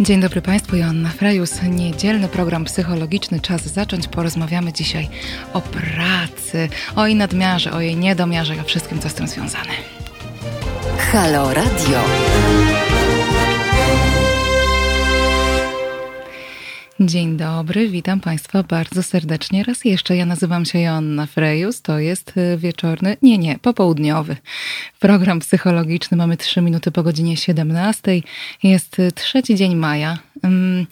Dzień dobry Państwu, Joanna Frejus. Niedzielny program psychologiczny. Czas zacząć. Porozmawiamy dzisiaj o pracy, o jej nadmiarze, o jej niedomiarze i o wszystkim, co z tym związane. Halo Radio. Dzień dobry, witam Państwa bardzo serdecznie raz jeszcze. Ja nazywam się Joanna Frejus, to jest y, wieczorny, nie, nie, popołudniowy program psychologiczny. Mamy 3 minuty po godzinie 17. Jest y, trzeci dzień maja. Mm,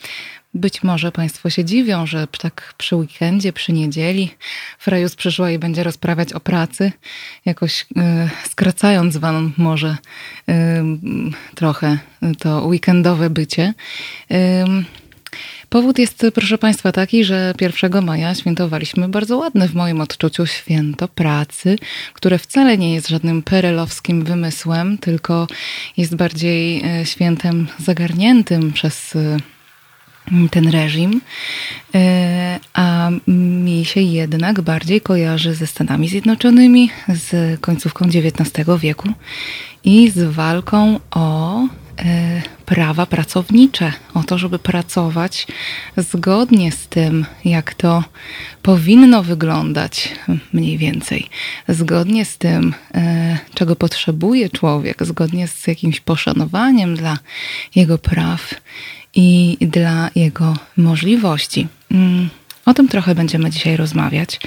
być może Państwo się dziwią, że tak przy weekendzie, przy niedzieli Frejus przyszła i będzie rozprawiać o pracy, jakoś y, skracając Wam może trochę to weekendowe bycie. Powód jest, proszę Państwa, taki, że 1 maja świętowaliśmy bardzo ładne w moim odczuciu święto pracy, które wcale nie jest żadnym perelowskim wymysłem, tylko jest bardziej e, świętem zagarniętym przez e, ten reżim, e, a mi się jednak bardziej kojarzy ze Stanami Zjednoczonymi, z końcówką XIX wieku i z walką o prawa pracownicze, o to, żeby pracować zgodnie z tym, jak to powinno wyglądać, mniej więcej, zgodnie z tym, e, czego potrzebuje człowiek, zgodnie z jakimś poszanowaniem dla jego praw i dla jego możliwości. O tym trochę będziemy dzisiaj rozmawiać.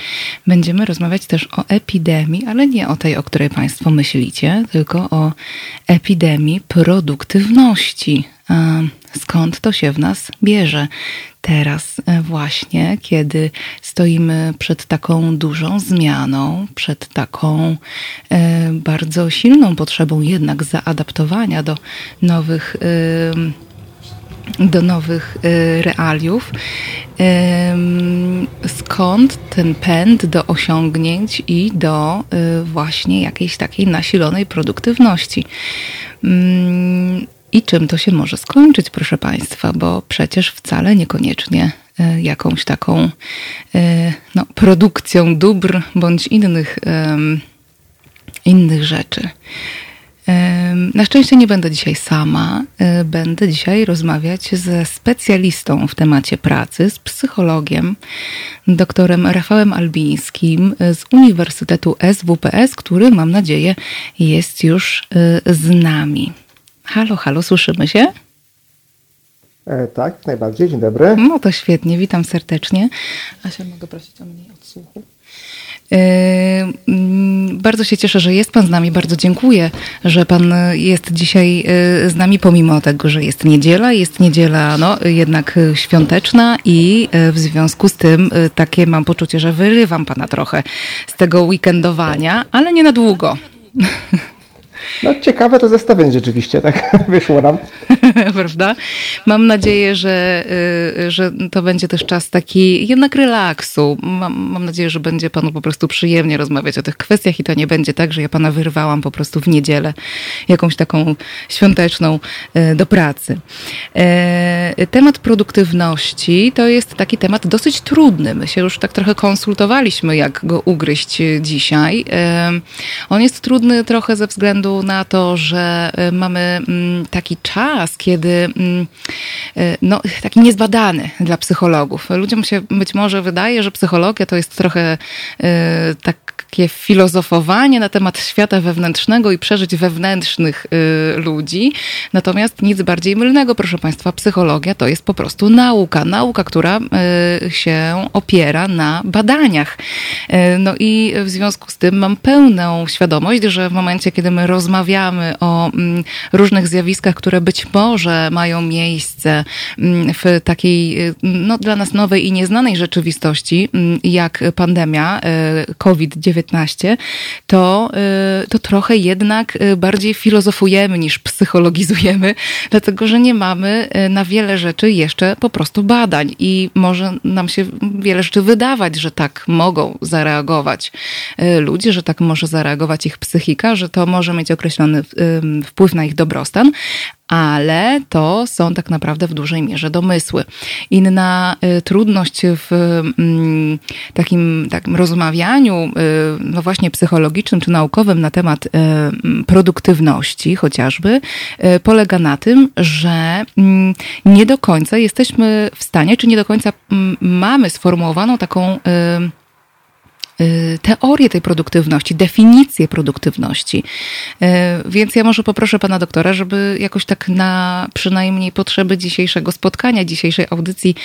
Będziemy rozmawiać też o epidemii, ale nie o tej, o której Państwo myślicie, tylko o epidemii produktywności. Skąd to się w nas bierze? Teraz e, właśnie, kiedy stoimy przed taką dużą zmianą, przed taką e, bardzo silną potrzebą jednak zaadaptowania do nowych do nowych y, realiów. Skąd ten pęd do osiągnięć i do y, właśnie jakiejś takiej nasilonej produktywności? I czym to się może skończyć, proszę Państwa, bo przecież wcale niekoniecznie y, jakąś taką no, produkcją dóbr bądź innych, innych rzeczy. Na szczęście nie będę dzisiaj sama. E, będę dzisiaj rozmawiać ze specjalistą w temacie pracy, z psychologiem, doktorem Rafałem Albińskim z Uniwersytetu SWPS, który mam nadzieję jest już e, z nami. Halo, halo, słyszymy się? E, tak, najbardziej. Dzień dobry. No to świetnie, witam serdecznie. Asia, mogę prosić o mniej odsłuchu? Yy, mm, bardzo się cieszę, że jest Pan z nami. Bardzo dziękuję, że Pan jest dzisiaj yy, z nami, pomimo tego, że jest niedziela. Jest niedziela no, jednak świąteczna i w związku z tym takie mam poczucie, że wyrywam Pana trochę z tego weekendowania, ale nie na długo. No ciekawe to zestawienie rzeczywiście, tak wyszło nam. Prawda? Mam nadzieję, że, y, że to będzie też czas taki jednak relaksu. Mam, mam nadzieję, że będzie panu po prostu przyjemnie rozmawiać o tych kwestiach i to nie będzie tak, że ja pana wyrwałam po prostu w niedzielę jakąś taką świąteczną y, do pracy. Y, temat produktywności to jest taki temat dosyć trudny. My się już tak trochę konsultowaliśmy, jak go ugryźć dzisiaj. On jest trudny trochę ze względu na to, że y, mamy mm, taki czas, kiedy mm, y, no, taki niezbadany dla psychologów. Ludziom się być może wydaje, że psychologia to jest trochę y, takie filozofowanie na temat świata wewnętrznego i przeżyć wewnętrznych ludzi. Natomiast nic bardziej mylnego, proszę Państwa, psychologia to jest po prostu nauka. Nauka, która się opiera na badaniach. No i w związku z tym mam pełną świadomość, że w momencie, kiedy my rozmawiamy o mm, różnych zjawiskach, które być może mają miejsce mm, w takiej y, no, dla nas nowej i nieznanej rzeczywistości, mm, jak pandemia y, COVID-19, to, y, to trochę jednak bardziej filozofujemy niż psychologizujemy, dlatego że nie mamy na wiele rzeczy jeszcze po prostu badań i może nam się wiele rzeczy wydawać, że tak mogą zareagować ludzie, że tak może zareagować ich psychika, że to może mieć określony wpływ na ich dobrostan, ale to są tak naprawdę w dużej mierze domysły. Inna y, trudność w mm, takim, takim rozmawianiu, y, no właśnie psychologicznym czy naukowym na temat y, produktywności chociażby, polega na tym, że mm, nie do końca jesteśmy w stanie, czy nie do końca mm, mamy sformułowaną taką teorię tej produktywności, definicję produktywności. Y, więc ja może poproszę pana doktora, żeby jakoś tak na przynajmniej potrzeby dzisiejszego spotkania, dzisiejszej audycji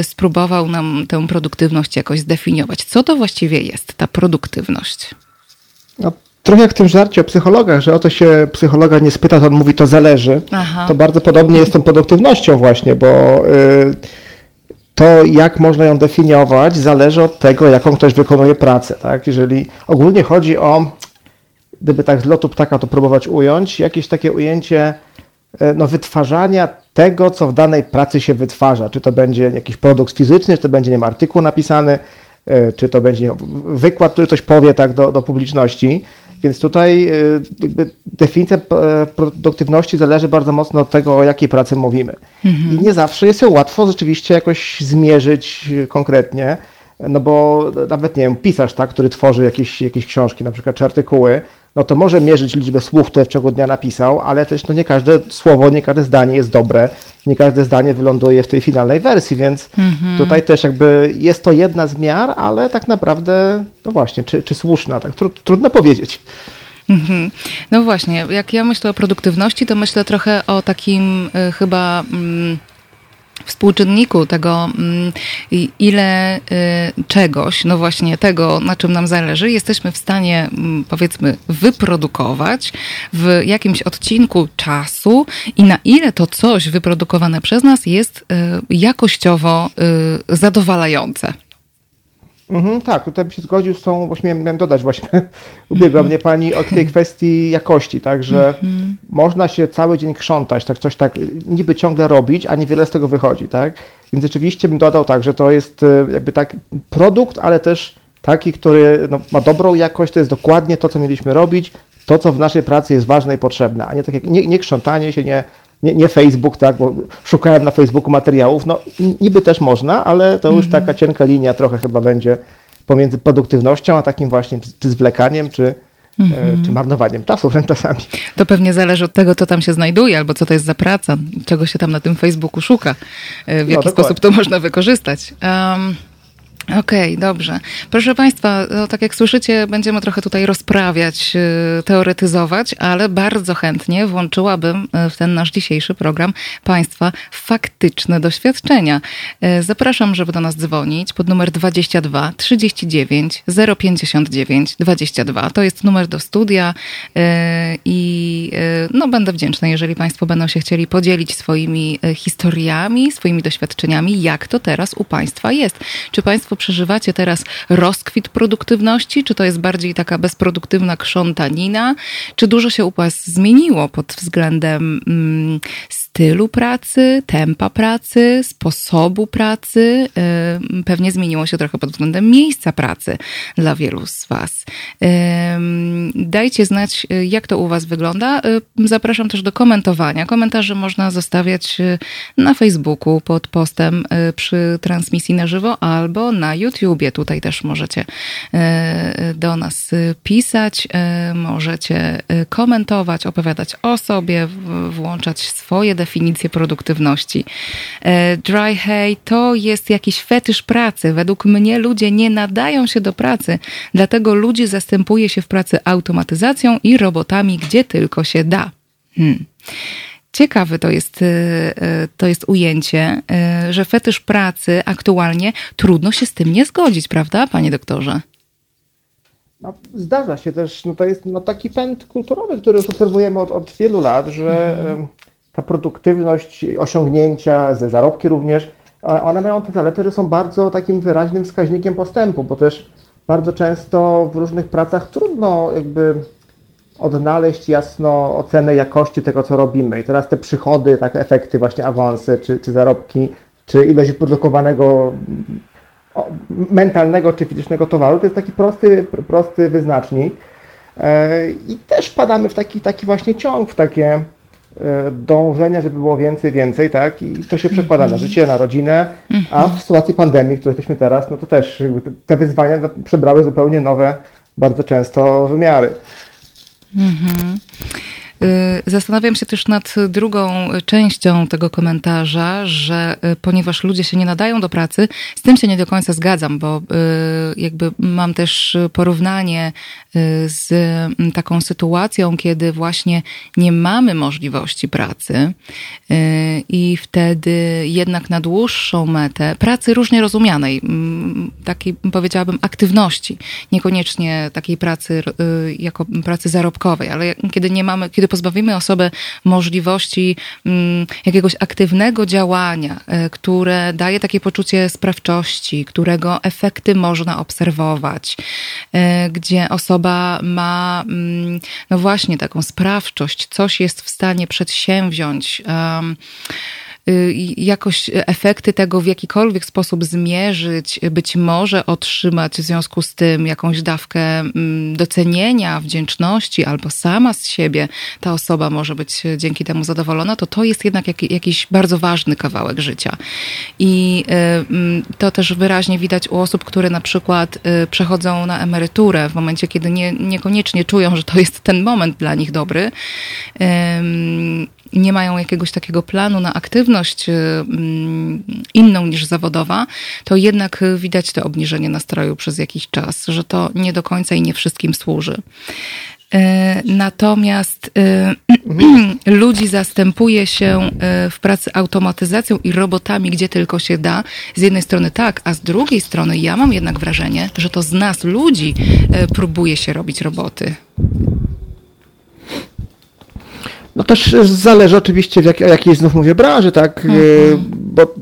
y, spróbował nam tę produktywność jakoś zdefiniować. Co to właściwie jest ta produktywność? No, trochę jak w tym żarcie o psychologach, że o to się psychologa nie spyta, to on mówi, to zależy. Aha. To bardzo podobnie jest z tą produktywnością właśnie, bo... Yy, to jak można ją definiować, zależy od tego, jaką ktoś wykonuje pracę. Tak? Jeżeli ogólnie chodzi o, gdyby tak z lotu ptaka to próbować ująć, jakieś takie ujęcie e, no, wytwarzania tego, co w danej pracy się wytwarza. Czy to będzie jakiś produkt fizyczny, czy to będzie nie wiem, artykuł napisany, e, czy to będzie wykład, który coś powie tak do, do publiczności. Więc tutaj jakby definicja e, produktywności zależy bardzo mocno od tego, o jakiej pracy mówimy. Mhm. I nie zawsze jest ją łatwo rzeczywiście jakoś zmierzyć konkretnie, no bo nawet, nie wiem, pisarz, tak, który tworzy jakieś, jakieś książki, na przykład, czy artykuły, no to może mierzyć liczbę słów, które w ciągu dnia napisał, ale też no nie każde słowo, nie każde zdanie jest dobre, nie każde zdanie wyląduje w tej finalnej wersji, więc mhm. tutaj też jakby jest to jedna z miar, ale tak naprawdę, no właśnie, czy, czy słuszna, tak trudno powiedzieć. Mhm. No właśnie, jak ja myślę o produktywności, to myślę trochę o takim y, chyba... Mm, współczynniku tego, mm, ile y, czegoś, no właśnie tego, na czym nam zależy, jesteśmy w stanie, mm, powiedzmy, wyprodukować w jakimś odcinku czasu i na ile to coś wyprodukowane przez nas jest y, jakościowo y, zadowalające. Mhm, tak, tutaj bym się zgodził z tą, właśnie miałem dodać właśnie, ubiegła mnie Pani od tej kwestii jakości, tak, że mhm. można się cały dzień krzątać, tak coś tak niby ciągle robić, a niewiele z tego wychodzi, tak, więc rzeczywiście bym dodał tak, że to jest e, jakby tak produkt, ale też taki, który no, ma dobrą jakość, to jest dokładnie to, co mieliśmy robić, to, co w naszej pracy jest ważne i potrzebne, a nie tak jak, nie, nie krzątanie się, nie nie, nie, Facebook, tak, bo szukałem na Facebooku materiałów, no niby też można, ale to już mhm. taka cienka linia trochę chyba będzie pomiędzy produktywnością, a takim właśnie czy zwlekaniem, czy, e, mhm. czy marnowaniem czasu wręcz czasami. To pewnie zależy od tego, co tam się znajduje, albo co to jest za praca, czego się tam na tym Facebooku szuka, e, w jaki no, sposób to można wykorzystać. Um, Okej, okay, dobrze. Proszę Państwa, no, tak jak słyszycie, będziemy trochę tutaj rozprawiać, y, teoretyzować, ale bardzo chętnie włączyłabym y, w ten nasz dzisiejszy program Państwa faktyczne doświadczenia. Y, zapraszam, żeby do nas dzwonić pod numer 22 39 059 22. To jest numer do studia i no, będę wdzięczna, jeżeli Państwo będą się chcieli podzielić swoimi historiami, swoimi doświadczeniami, jak to teraz u Państwa jest. Czy Państwo Państwo przeżywacie teraz rozkwit produktywności? Czy to jest bardziej taka bezproduktywna krzątanina? Czy dużo się u Was zmieniło pod względem mm, stylu pracy, tempa pracy, sposobu pracy. Pewnie zmieniło się trochę pod względem miejsca pracy dla wielu z Was. Dajcie znać, y, jak to u Was wygląda. Y, zapraszam też do komentowania. Komentarze można zostawiać y, na Facebooku pod postem przy transmisji na żywo albo na YouTubie. Tutaj też możecie do nas pisać, możecie komentować, opowiadać o sobie, włączać swoje definicję produktywności. E, dry hay to jest jakiś fetysz pracy. Według mnie ludzie nie nadają się do pracy, dlatego ludzi zastępuje się w pracy automatyzacją i robotami, gdzie tylko się da. Hmm. Ciekawe to jest, e, e, to jest ujęcie, że fetysz pracy aktualnie trudno się z tym nie zgodzić, prawda, panie doktorze? No, zdarza się też, no to jest no, taki pęd kulturowy, który już obserwujemy od, od wielu lat, że mhm ta produktywność, osiągnięcia, zarobki również, one mają te zalety, że są bardzo takim wyraźnym wskaźnikiem postępu, bo też bardzo często w różnych pracach trudno jakby odnaleźć jasno ocenę jakości tego, co robimy. I teraz te przychody, takie efekty, właśnie awanse, czy, czy zarobki, czy ilość produkowanego mentalnego czy fizycznego towaru, to jest taki prosty, prosty wyznacznik. E, I też padamy w taki, taki właśnie ciąg, w takie dążenia, żeby było więcej, więcej, tak? I to się przekłada na życie, na rodzinę, a w sytuacji pandemii, w której jesteśmy teraz, no to też te wyzwania przybrały zupełnie nowe, bardzo często wymiary. Mhm. Y, zastanawiam się też nad drugą częścią tego komentarza, że y, ponieważ ludzie się nie nadają do pracy, z tym się nie do końca zgadzam, bo y, jakby mam też porównanie z mm, taką sytuacją, kiedy właśnie nie mamy możliwości pracy i wtedy jednak na dłuższą metę pracy różnie rozumianej, mm, takiej powiedziałabym aktywności, niekoniecznie takiej pracy jako pracy zarobkowej, ale kiedy nie mamy, kiedy pozbawimy osobę możliwości mm, jakiegoś aktywnego działania, które daje takie poczucie sprawczości, którego efekty można obserwować, gdzie osoba ma, mm, no właśnie, taką sprawczość, coś jest w stanie przedsięwziąć. Um, jakoś efekty tego w jakikolwiek sposób zmierzyć, być może otrzymać w związku z tym jakąś dawkę mm, docenienia, wdzięczności, albo sama z siebie ta osoba może być dzięki temu zadowolona, to to jest jednak jakiś bardzo ważny kawałek życia. I y, mm, to też wyraźnie widać u osób, które na przykład y, przechodzą na emeryturę w momencie, kiedy nie, niekoniecznie czują, że to jest ten moment dla nich dobry nie mają jakiegoś takiego planu na aktywność y, mm, inną niż zawodowa, to jednak widać to obniżenie nastroju przez jakiś czas, że to nie do końca i nie wszystkim służy. Y, natomiast y, ludzi zastępuje się w pracy automatyzacją i robotami, gdzie tylko się da. Z jednej strony tak, a z drugiej strony ja mam jednak wrażenie, że to z nas, ludzi, próbuje się robić roboty. No też zależy oczywiście w jak, jakiej znów mówię branży, tak, mhm. bo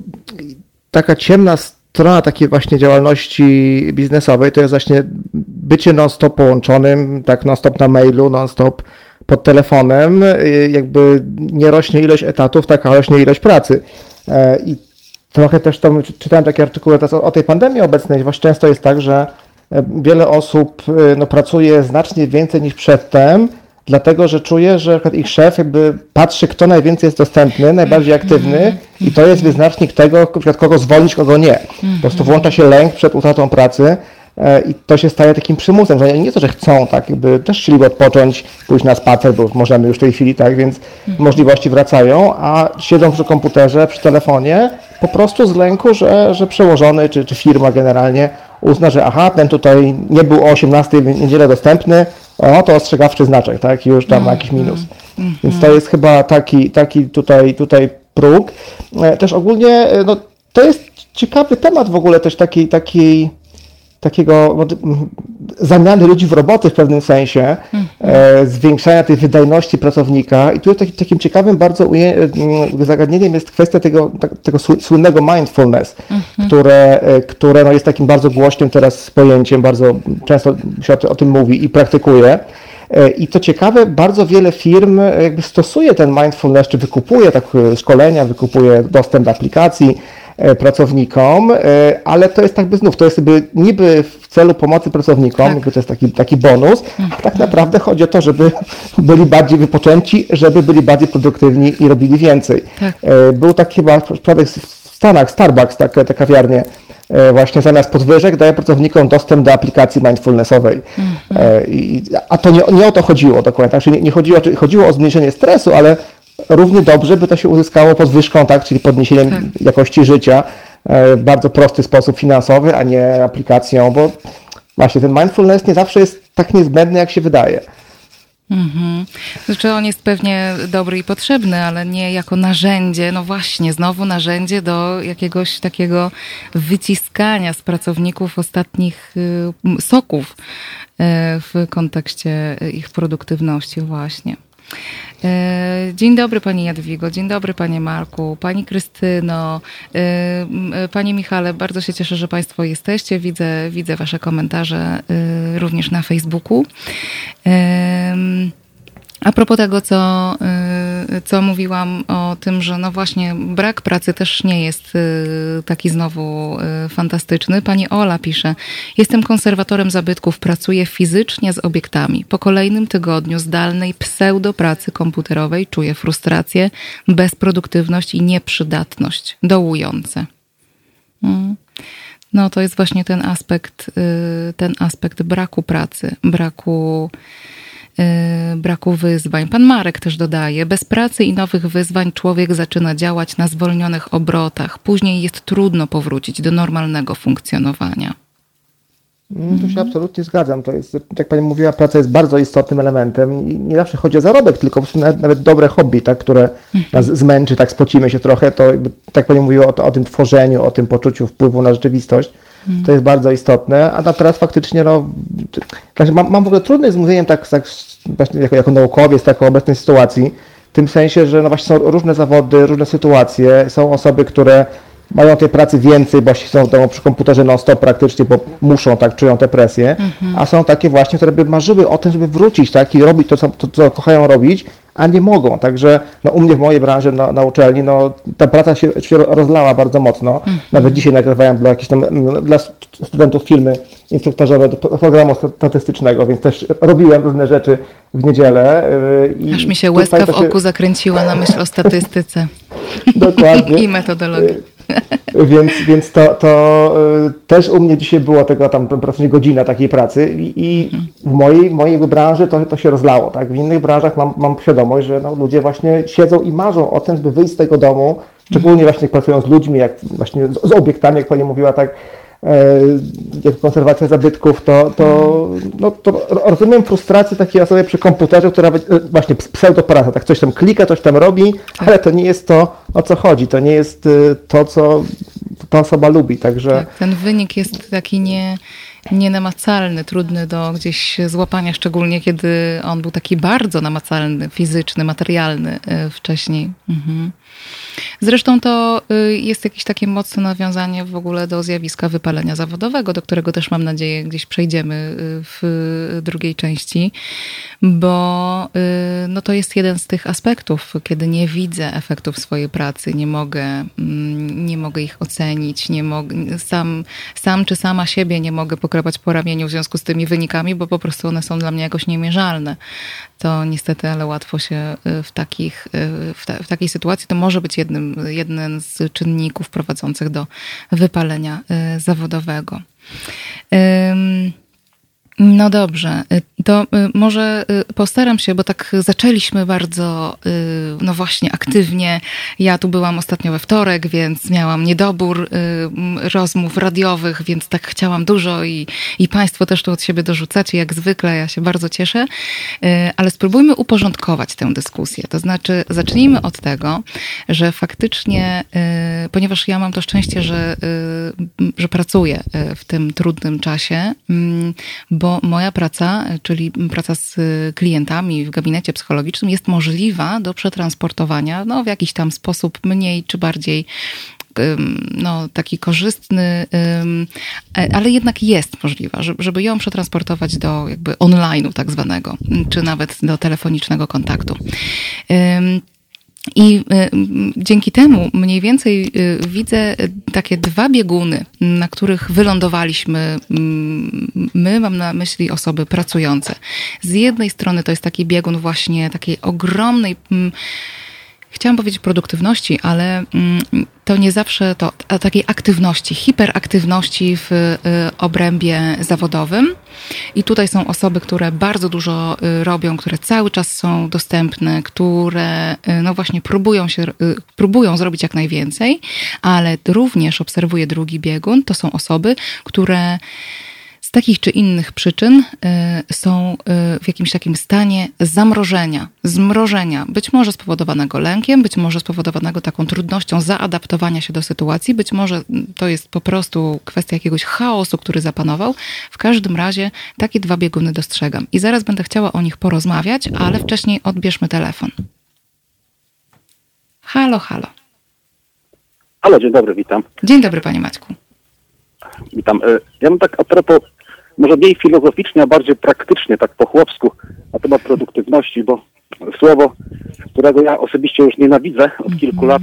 taka ciemna strona takiej właśnie działalności biznesowej to jest właśnie bycie non-stop połączonym, tak non-stop na mailu, non-stop pod telefonem, y, jakby nie rośnie ilość etatów, taka rośnie ilość pracy. E, I trochę też to czytałem takie artykuły o tej pandemii obecnej, właśnie często jest tak, że e, wiele osób y, no, pracuje znacznie więcej niż przedtem, dlatego że czuję, że ich szef jakby patrzy, kto najwięcej jest dostępny, najbardziej aktywny i to jest wyznacznik tego, kogo zwolnić, kogo nie. Po prostu włącza się lęk przed utratą pracy e, i to się staje takim przymusem, że nie to, że chcą, tak, jakby też chcieliby odpocząć, pójść na spacer, bo możemy już w tej chwili, tak, więc możliwości wracają, a siedzą przy komputerze, przy telefonie, po prostu z lęku, że, że przełożony, czy, czy firma generalnie uzna, że aha, ten tutaj nie był o 18 w niedzielę dostępny, o, to ostrzegawczy znaczek, tak, już tam mm, jakiś minus. Mm, Więc to jest chyba taki, taki tutaj, tutaj próg. E, też ogólnie, e, no, to jest ciekawy temat w ogóle też takiej, takiej takiego zamiany ludzi w roboty w pewnym sensie, e, zwiększania tej wydajności pracownika. I tu taki, takim ciekawym bardzo zagadnieniem jest kwestia tego, tego słynnego mindfulness, które, e, które no jest takim bardzo głośnym teraz pojęciem, bardzo często się o, tym mówi i praktykuje. E, I to ciekawe, bardzo wiele firm jakby stosuje ten mindfulness, czy wykupuje tak szkolenia, wykupuje dostęp do aplikacji, pracownikom, e, ale to jest jakby znów, to jest jakby niby w celu pomocy pracownikom, tak. to jest taki, taki bonus, a tak naprawdę chodzi o to, żeby byli bardziej wypoczęci, żeby byli bardziej produktywni i robili więcej. Tak. E, był taki chyba przypadek w Stanach, Starbucks, tak, te kawiarnie, właśnie zamiast podwyżek daje pracownikom dostęp do aplikacji mindfulnessowej. Mhm. a to nie, nie, o to chodziło dokładnie. Znaczy nie, nie chodziło, chodziło o zmniejszenie stresu, ale równie dobrze by to się uzyskało podwyżką, tak, czyli podniesieniem tak. jakości życia e, w bardzo prosty sposób finansowy, a nie aplikacją, bo właśnie ten mindfulness nie zawsze jest tak niezbędny, jak się wydaje. Mhm. Znaczy on jest pewnie dobry i potrzebny, ale nie jako narzędzie, no właśnie, znowu narzędzie do jakiegoś takiego wyciskania z pracowników ostatnich y, soków y, w kontekście ich produktywności właśnie. E, dzień dobry Pani Jadwigo, dzień dobry Panie Marku, Pani Krystyno, e, e, Panie Michale, bardzo się cieszę, że Państwo jesteście. Widzę, widzę Wasze komentarze również na Facebooku. A propos tego, co co mówiłam o tym, że no właśnie brak pracy też nie jest taki znowu fantastyczny. Pani Ola pisze, jestem konserwatorem zabytków, pracuję fizycznie z obiektami. Po kolejnym tygodniu zdalnej pseudopracy komputerowej czuję frustrację, bezproduktywność i nieprzydatność. Dołujące. Mm. No to jest właśnie ten aspekt, y, ten aspekt braku pracy, braku, y, braku wyzwań. Pan Marek też dodaje, bez pracy i nowych wyzwań człowiek zaczyna działać na zwolnionych obrotach. Później jest trudno powrócić do normalnego funkcjonowania. Mm, tu się absolutnie zgadzam. To jest, jak Pani mówiła, praca jest bardzo istotnym elementem. I nie zawsze chodzi o zarobek, tylko nawet, nawet dobre hobby, tak, które nas zmęczy, tak spocimy się trochę, to tak Pani mówiła o, o, tym tworzeniu, o tym poczuciu wpływu na rzeczywistość. To jest bardzo istotne, a teraz faktycznie no, znaczy mam, mam w ogóle trudne z mówieniem tak, tak jako, jako naukowiec, tak o obecnej sytuacji, w tym sensie, że no właśnie są różne zawody, różne sytuacje, są osoby, które mają tej pracy więcej, bo są w domu przy komputerze non-stop praktycznie, bo muszą, tak, czują tę presję, mhm. a są takie właśnie, które by marzyły o tym, żeby wrócić, tak, i robić to, co, to, co kochają robić, a nie mogą. Także no, u mnie w mojej branży na, na uczelni no, ta praca się, się rozlała bardzo mocno. Mhm. Nawet dzisiaj nagrywałem dla jakichś tam, dla studentów filmy instruktorzowe do programu statystycznego, więc też robiłem różne rzeczy w niedzielę. Y, I Aż mi się łezka w oku zakręciła na myśl o statystyce. Dokładnie. I metodologii. Więc więc to, to y, też u mnie dzisiaj było tego tam godzina takiej pracy i, i w mojej, mojej branży to, to się rozlało. Tak? W innych branżach mam, mam świadomość, że no, ludzie właśnie siedzą i marzą o tym, żeby wyjść z tego domu, szczególnie właśnie pracują z ludźmi, jak właśnie z, z obiektami, jak Pani mówiła, tak jak konserwacja zabytków, to, to, no, to rozumiem frustrację takiej osoby przy komputerze, która e, właśnie pseudopraca, tak coś tam klika, coś tam robi, ale to nie jest to, o co chodzi, to nie jest e, to, co ta osoba lubi, także... Tak, ten wynik jest taki nie nienamacalny, trudny do gdzieś złapania, szczególnie kiedy on był taki bardzo namacalny, fizyczny, materialny wcześniej. Mhm. Zresztą to y, jest jakieś takie mocne nawiązanie w ogóle do zjawiska wypalenia zawodowego, do którego też mam nadzieję gdzieś przejdziemy y, w drugiej części, bo y, no to jest jeden z tych aspektów, kiedy nie widzę efektów swojej pracy, nie mogę, mm, nie mogę ich ocenić, nie mogę, sam, sam czy sama siebie nie mogę pokrapać po ramieniu w związku z tymi wynikami, bo po prostu one są dla mnie jakoś niemierzalne. To niestety, ale łatwo się w, takich, w, ta, w takiej sytuacji to może być jednym, jeden z czynników prowadzących do wypalenia y, zawodowego. No dobrze, y, to y, może y, postaram się, bo tak zaczęliśmy bardzo, no właśnie, aktywnie. Ja tu byłam ostatnio we wtorek, więc miałam niedobór rozmów radiowych, więc tak chciałam dużo i, i Państwo też tu od siebie dorzucacie, jak zwykle, ja się bardzo cieszę. Ale spróbujmy uporządkować tę dyskusję. To znaczy, zacznijmy od tego, że faktycznie, ponieważ ja mam to szczęście, że, że pracuję w tym trudnym czasie, mm, bo moja praca, czyli praca z klientami w gabinecie psychologicznym jest możliwa do przetransportowania no, w jakiś tam sposób mniej czy bardziej no, taki korzystny, ale jednak jest możliwa, żeby ją przetransportować do jakby online'u tak zwanego, czy nawet do telefonicznego kontaktu. I y, dzięki temu mniej więcej y, widzę takie dwa bieguny, na których wylądowaliśmy my, mam na myśli osoby pracujące. Z jednej strony to jest taki biegun właśnie takiej ogromnej chciałam powiedzieć produktywności, ale mm, to nie zawsze to takiej aktywności, hiperaktywności w y, obrębie zawodowym. I tutaj są osoby, które bardzo dużo y, robią, które cały czas są dostępne, które y, no właśnie próbują się, próbują zrobić jak najwięcej, ale również obserwuję drugi biegun. To są osoby, które takich czy innych przyczyn y, są y, w jakimś takim stanie zamrożenia, zmrożenia, być może spowodowanego lękiem, być może spowodowanego taką trudnością zaadaptowania się do sytuacji, być może to jest po prostu kwestia jakiegoś chaosu, który zapanował. W każdym razie takie dwa bieguny dostrzegam i zaraz będę chciała o nich porozmawiać, ale wcześniej odbierzmy telefon. Halo, halo. Halo, dzień dobry, witam. Dzień dobry, panie Maćku. Witam. Y, ja mam tak a propos może mniej filozoficznie, a bardziej praktycznie, tak po chłopsku, na temat produktywności, bo słowo, którego ja osobiście już nienawidzę od kilku lat.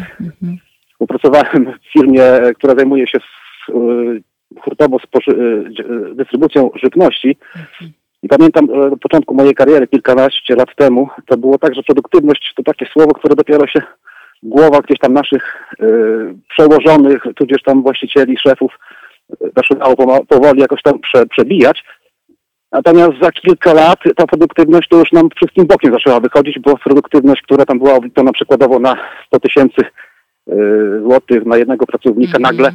Upracowałem w firmie, która zajmuje się hurtowo dystrybucją żywności. I pamiętam na początku mojej kariery, kilkanaście lat temu, to było tak, że produktywność to takie słowo, które dopiero się głowa gdzieś tam naszych przełożonych, tudzież tam właścicieli, szefów zaczynało powoli jakoś tam prze, przebijać. Natomiast za kilka lat ta produktywność to już nam wszystkim bokiem zaczęła wychodzić, bo produktywność, która tam była obliczona przykładowo na 100 tysięcy y, złotych na jednego pracownika, mm -hmm. nagle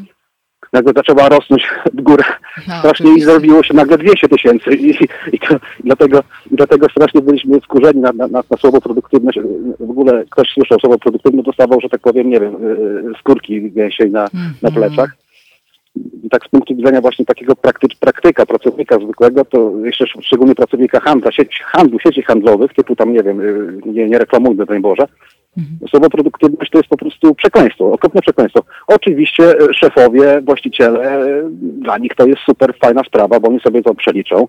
nagle zaczęła rosnąć w górę no, strasznie i zrobiło się nagle 200 tysięcy i, i, dlatego, dlatego strasznie byliśmy skurzeni na, na, na, słowo produktywność. W ogóle ktoś słyszał słowo produktywność, dostawał, że tak powiem, nie wiem, y, skórki gęsiej na, na mhm. plecach. Tak z punktu widzenia właśnie takiego prakty, praktyka, pracownika zwykłego, to jeszcze szczególnie pracownika handla, sieci, handlu, sieci handlowych, typu tam, nie wiem, y, nie, nie reklamujmy, broń Boże, Mhm. Słowo produktywność to jest po prostu przekleństwo, okropne przekleństwo. Oczywiście e, szefowie, właściciele, e, dla nich to jest super fajna sprawa, bo oni sobie to przeliczą.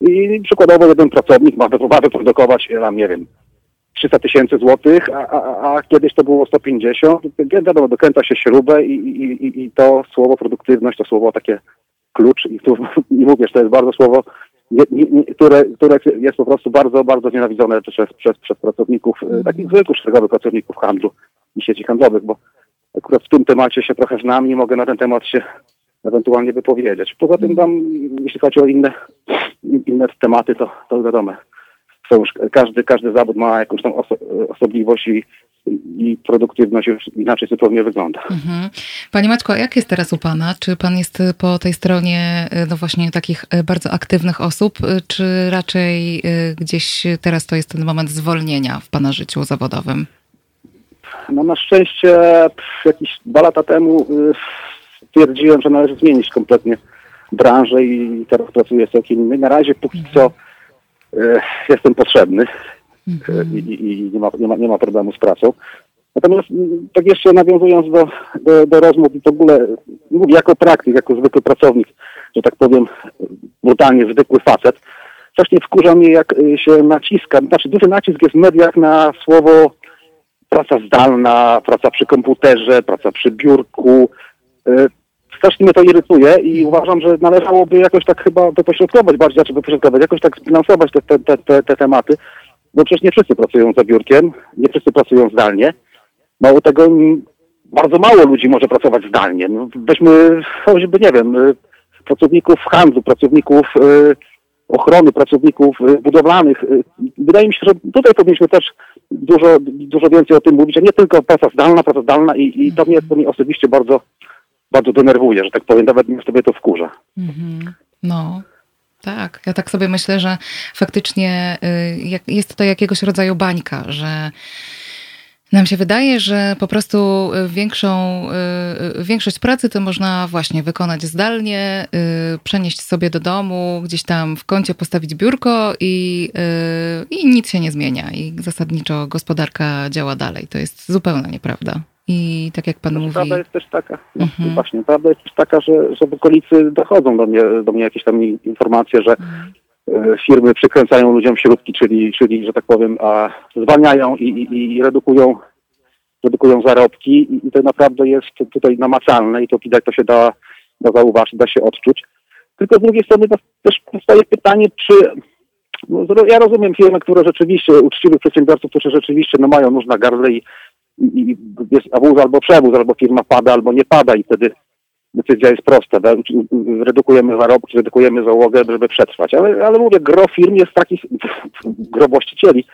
I przykładowo jeden pracownik ma, ma wyprodukować, tam nie wiem, 300 tysięcy złotych, a, a, a, kiedyś to było 150. Wiadomo, dokręca się śrubę i, i, i, to słowo produktywność, to słowo takie klucz i tu i mówisz, to jest bardzo słowo nie, nie, które, które jest po prostu bardzo, bardzo znienawidzone przez, przez, przez pracowników, mm. takich zwykłych szeregowych pracowników handlu i sieci handlowych, bo akurat w tym temacie się trochę znam i mogę na ten temat się ewentualnie wypowiedzieć. Poza tym tam, jeśli chodzi o inne, inne tematy, to, to wiadomo, są już, każdy, każdy zawód ma jakąś tam oso osobliwość i i produktywność już inaczej zupełnie wygląda. Mhm. Panie Maćko, jak jest teraz u Pana? Czy Pan jest po tej stronie no właśnie takich e, bardzo aktywnych osób, e, czy raczej e, gdzieś teraz to jest ten moment zwolnienia w Pana życiu zawodowym? No na szczęście jakieś dwa lata temu stwierdziłem, że należy zmienić kompletnie branżę i teraz pracuję całkiem inny. Na razie póki co jestem potrzebny mhm. i, i, nie, ma, nie, ma, nie ma problemu z pracą. Natomiast tak jeszcze nawiązując do, do, do rozmów i w ogóle mówię jako praktyk, jako zwykły pracownik, że tak powiem brutalnie zwykły facet, strasznie wkurza mnie jak y, się naciska, znaczy duży nacisk jest w mediach na słowo praca zdalna, praca przy komputerze, praca przy biurku. Strasznie mnie to irytuje i uważam, że należałoby jakoś tak chyba wypośrodkować bardziej, znaczy wypośrodkować, jakoś tak zbilansować te, te, te, te tematy, bo przecież nie wszyscy pracują za biurkiem, nie wszyscy pracują zdalnie. Mało tego, bardzo mało ludzi może pracować zdalnie. No, weźmy choćby, nie wiem, y, pracowników handlu, pracowników y, ochrony, pracowników y, budowlanych. Wydaje mi się, że tutaj powinniśmy też dużo, dużo więcej o tym mówić, a nie tylko praca zdalna, praca zdalna i, i to, mnie, to mnie osobiście bardzo, bardzo denerwuje, że tak powiem, nawet mnie sobie to wkurza. Mhm. No, tak, ja tak sobie myślę, że faktycznie y, jest to jakiegoś rodzaju bańka, że nam się wydaje, że po prostu większą, y, y, większość pracy to można właśnie wykonać zdalnie, przenieść sobie do domu, gdzieś tam w kącie postawić biurko i, i nic się nie zmienia. I zasadniczo gospodarka działa dalej. To jest zupełnie nieprawda. I tak jak pan mówi... Prawda jest też taka, no, mhm. właśnie, prawda jest też taka, że, że w okolicy dochodzą do mnie, do mnie jakieś tam informacje, że mhm. firmy przykręcają ludziom śrubki, czyli, czyli że tak powiem, a zwalniają i, i, i redukują, redukują zarobki i, i to naprawdę jest tutaj namacalne i to widać, to się da, da zauważyć, da się odczuć. Tylko z drugiej strony też powstaje pytanie, czy no, ja rozumiem firmy, które rzeczywiście, uczciwych przedsiębiorców, którzy rzeczywiście no, mają nóż na gardle i i jest wóz albo przewóz, albo firma pada, albo nie pada i wtedy decyzja jest prosta. Da? Redukujemy zarobki, redukujemy załogę, żeby przetrwać. Ale, ale mówię, gro firm jest takich, gro właścicieli,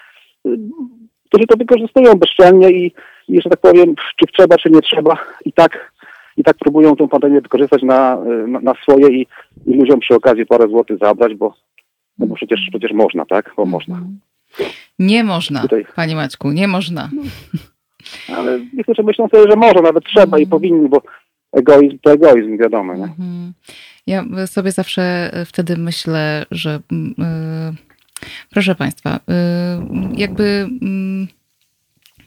którzy to wykorzystują bezczelnie i, i, że tak powiem, czy trzeba, czy nie trzeba, i tak, i tak próbują tę pandemię wykorzystać na, na, na swoje i, i ludziom przy okazji parę złotych zabrać, bo, no bo przecież, przecież można, tak? Bo można. Nie można, Tutaj. Panie Maćku, nie można. Ale niektórzy myślą sobie, że może, nawet trzeba i powinni, bo egoizm to egoizm, wiadomo. Nie? Mm. Ja sobie zawsze e, wtedy myślę, że yy, proszę Państwa, yy, jakby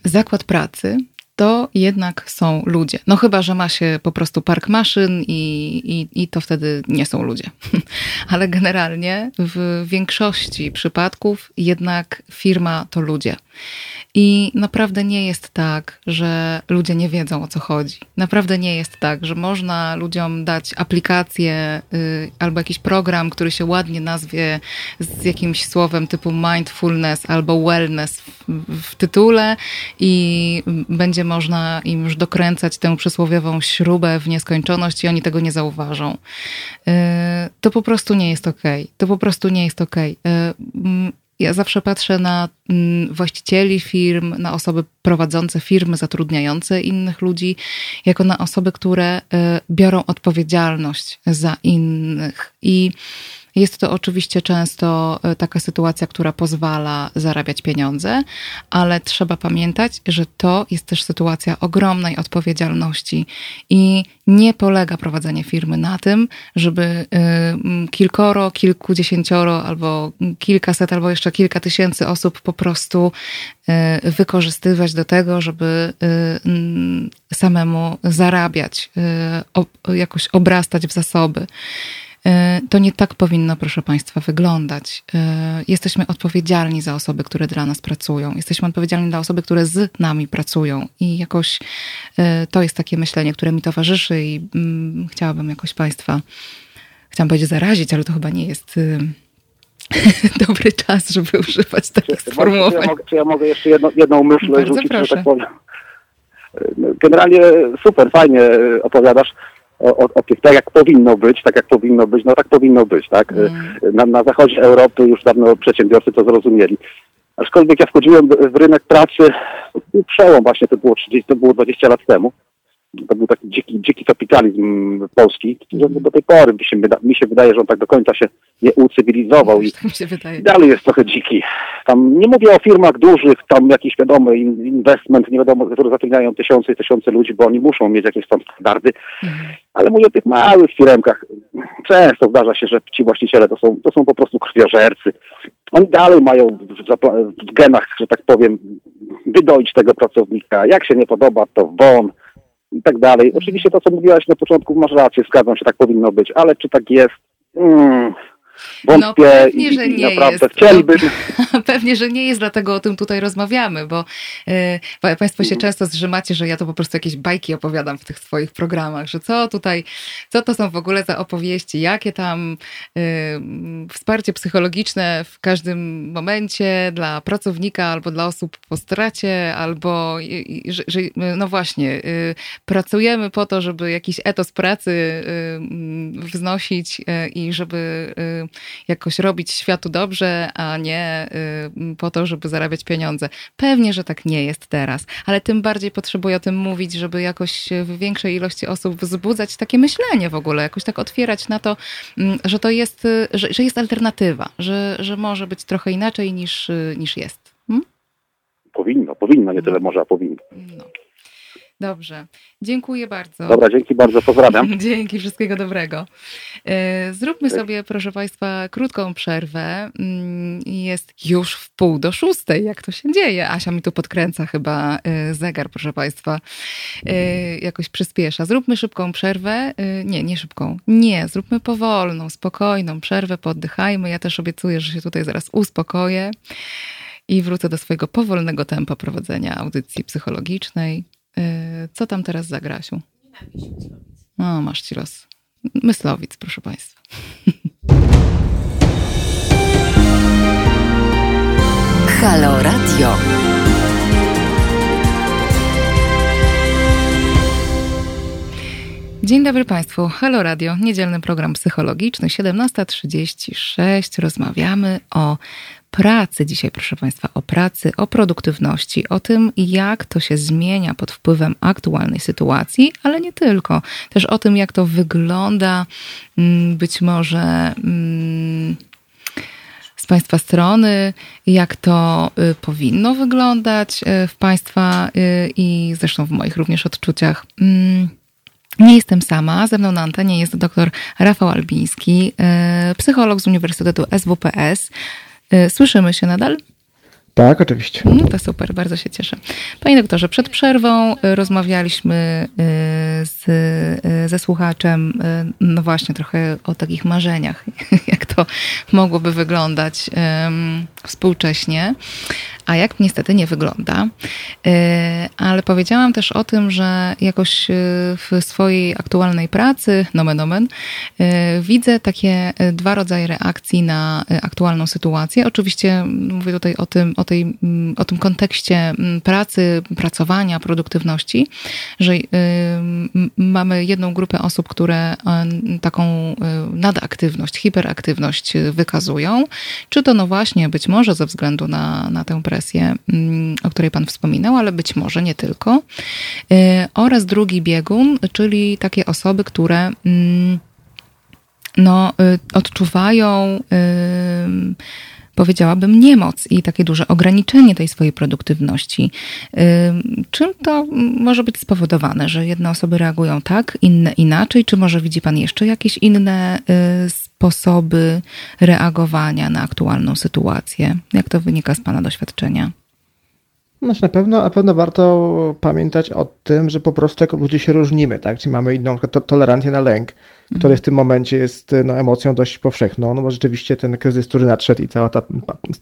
yy, zakład pracy to jednak są ludzie. No chyba, że ma się po prostu park maszyn i, i, i to wtedy nie są ludzie. Ale generalnie w większości przypadków jednak firma to ludzie. I naprawdę nie jest tak, że ludzie nie wiedzą o co chodzi. Naprawdę nie jest tak, że można ludziom dać aplikację y, albo jakiś program, który się ładnie nazwie z jakimś słowem typu mindfulness albo wellness w, w tytule i będzie można im już dokręcać tę przysłowiową śrubę w nieskończoność i oni tego nie zauważą. Y, to po prostu nie jest okej. Okay. To po prostu nie jest okej. Okay. Ja zawsze patrzę na mm, właścicieli firm, na osoby prowadzące firmy, zatrudniające innych ludzi, jako na osoby, które y, biorą odpowiedzialność za innych. I jest to oczywiście często e, taka sytuacja, która pozwala zarabiać pieniądze, ale trzeba pamiętać, że to jest też sytuacja ogromnej odpowiedzialności i nie polega prowadzenie firmy na tym, żeby e, kilkoro, kilkudziesięcioro albo kilkaset, albo jeszcze kilka tysięcy osób po prostu e, wykorzystywać do tego, żeby samemu zarabiać, jakoś obrastać w zasoby. E, to nie tak powinno, proszę Państwa, wyglądać. E, jesteśmy odpowiedzialni za osoby, które dla nas pracują. Jesteśmy odpowiedzialni za osoby, które z nami pracują. I jakoś e, to jest takie myślenie, które mi towarzyszy i mm, chciałabym jakoś Państwa, chciałam powiedzieć zarazić, ale to chyba nie jest dobry czas, żeby używać takich sformułowań. Czy ja mogę, czy ja mogę jeszcze jedno, jedną myśl Bardzo rzucić, proszę. że tak powiem? Generalnie super, fajnie opowiadasz o, o, tak jak powinno być, tak jak powinno być, no tak powinno być, tak? Mm. Na, na zachodzie Europy już dawno przedsiębiorcy to zrozumieli. Aczkolwiek ja wchodziłem w rynek pracy, przełom właśnie, to było 30, to było 20 lat temu to był taki dziki, dziki kapitalizm polski, który do tej pory mi się, mi się wydaje, że on tak do końca się nie ucywilizował i, i dalej jest trochę dziki. Tam nie mówię o firmach dużych, tam jakiś wiadomy investment, nie wiadomo, które zatrudniają tysiące i tysiące ludzi, bo oni muszą mieć jakieś tam standardy, mhm. ale mówię o tych małych firmkach. Często zdarza się, że ci właściciele to są, to są po prostu krwiożercy. Oni dalej mają w, w genach, że tak powiem, wydoić tego pracownika. Jak się nie podoba, to won i tak dalej. Oczywiście to, co mówiłaś na początku, masz rację, zgadzam się, tak powinno być, ale czy tak jest? Mm. Wątpię no, pewnie, i, że nie naprawdę jest. chcieliby. No, pewnie, że nie jest, dlatego o tym tutaj rozmawiamy, bo y, Państwo się często zrzymacie, że ja to po prostu jakieś bajki opowiadam w tych swoich programach, że co tutaj, co to są w ogóle za opowieści, jakie tam y, wsparcie psychologiczne w każdym momencie dla pracownika albo dla osób po stracie, albo że, że, no właśnie, y, pracujemy po to, żeby jakiś etos pracy wznosić i żeby jakoś robić światu dobrze, a nie y, po to, żeby zarabiać pieniądze. Pewnie, że tak nie jest teraz, ale tym bardziej potrzebuję o tym mówić, żeby jakoś w większej ilości osób wzbudzać takie myślenie w ogóle, jakoś tak otwierać na to, mm, że to jest, y, że, że jest alternatywa, że, że może być trochę inaczej niż, y, niż jest. Hmm? Powinno, powinno, nie tyle może, a powinno. No. Dobrze. Dziękuję bardzo. Dobra, dzięki bardzo, pozdrawiam. Dzięki, wszystkiego dobrego. E, zróbmy sobie, proszę Państwa, krótką przerwę. Mm, jest już w pół do szóstej, jak to się dzieje. Asia mi tu podkręca chyba e, zegar, proszę Państwa. E, jakoś przyspiesza. Zróbmy szybką przerwę. Nie, nie szybką. Nie, zróbmy powolną, spokojną przerwę, poddychajmy. Ja też obiecuję, że się tutaj zaraz uspokoję i wrócę do swojego powolnego tempa prowadzenia audycji psychologicznej. Y, co tam teraz zagra, Asiu? No, masz ci los. Myslowic, proszę Państwa. Halo Radio. Dzień dobry Państwu. Halo Radio, niedzielny program psychologiczny, 17.36. Rozmawiamy o pracy dzisiaj, proszę Państwa, o pracy, o produktywności, o tym, jak to się zmienia pod wpływem aktualnej sytuacji, ale nie tylko. Też o tym, jak to wygląda mm, być może mm, z Państwa strony, jak to y, powinno wyglądać y, w Państwa y, i zresztą w moich również odczuciach. Mm, nie jestem sama, ze mną na antenie jest dr Rafał Albiński, psycholog z Uniwersytetu SWPS, słyszymy się nadal? Tak, oczywiście. No to super, bardzo się cieszę. Panie doktorze, przed przerwą y, rozmawialiśmy y, z, y, ze słuchaczem, no właśnie trochę o takich marzeniach, jak to mogłoby wyglądać współcześnie, a jak niestety nie wygląda. Ale powiedziałam też o tym, że jakoś w swojej aktualnej pracy, nomen omen, widzę takie dwa rodzaje reakcji na aktualną sytuację. Oczywiście mówię tutaj o tym, o, tej, mm, o tym kontekście mm, pracy, pracowania, produktywności, że y, mamy jedną grupę osób, które y, taką y, nadaktywność, hiperaktywność wykazują, czy to no właśnie być może ze względu na, na tę presję, mm, o której Pan wspominał, ale być może nie tylko. Oraz drugi biegun, czyli takie osoby, które no, odczuwają powiedziałabym, niemoc i takie duże ograniczenie tej swojej produktywności. Czym to może być spowodowane, że jedne osoby reagują tak, inne inaczej? Czy może widzi Pan jeszcze jakieś inne y, sposoby reagowania na aktualną sytuację? Jak to wynika z Pana doświadczenia? Znaczy na pewno, na pewno warto pamiętać o tym, że po prostu jako ludzie się różnimy, tak? Czyli mamy inną to, tolerancję na lęk, który w tym momencie jest no, emocją dość powszechną, no bo rzeczywiście ten kryzys, który nadszedł i cała ta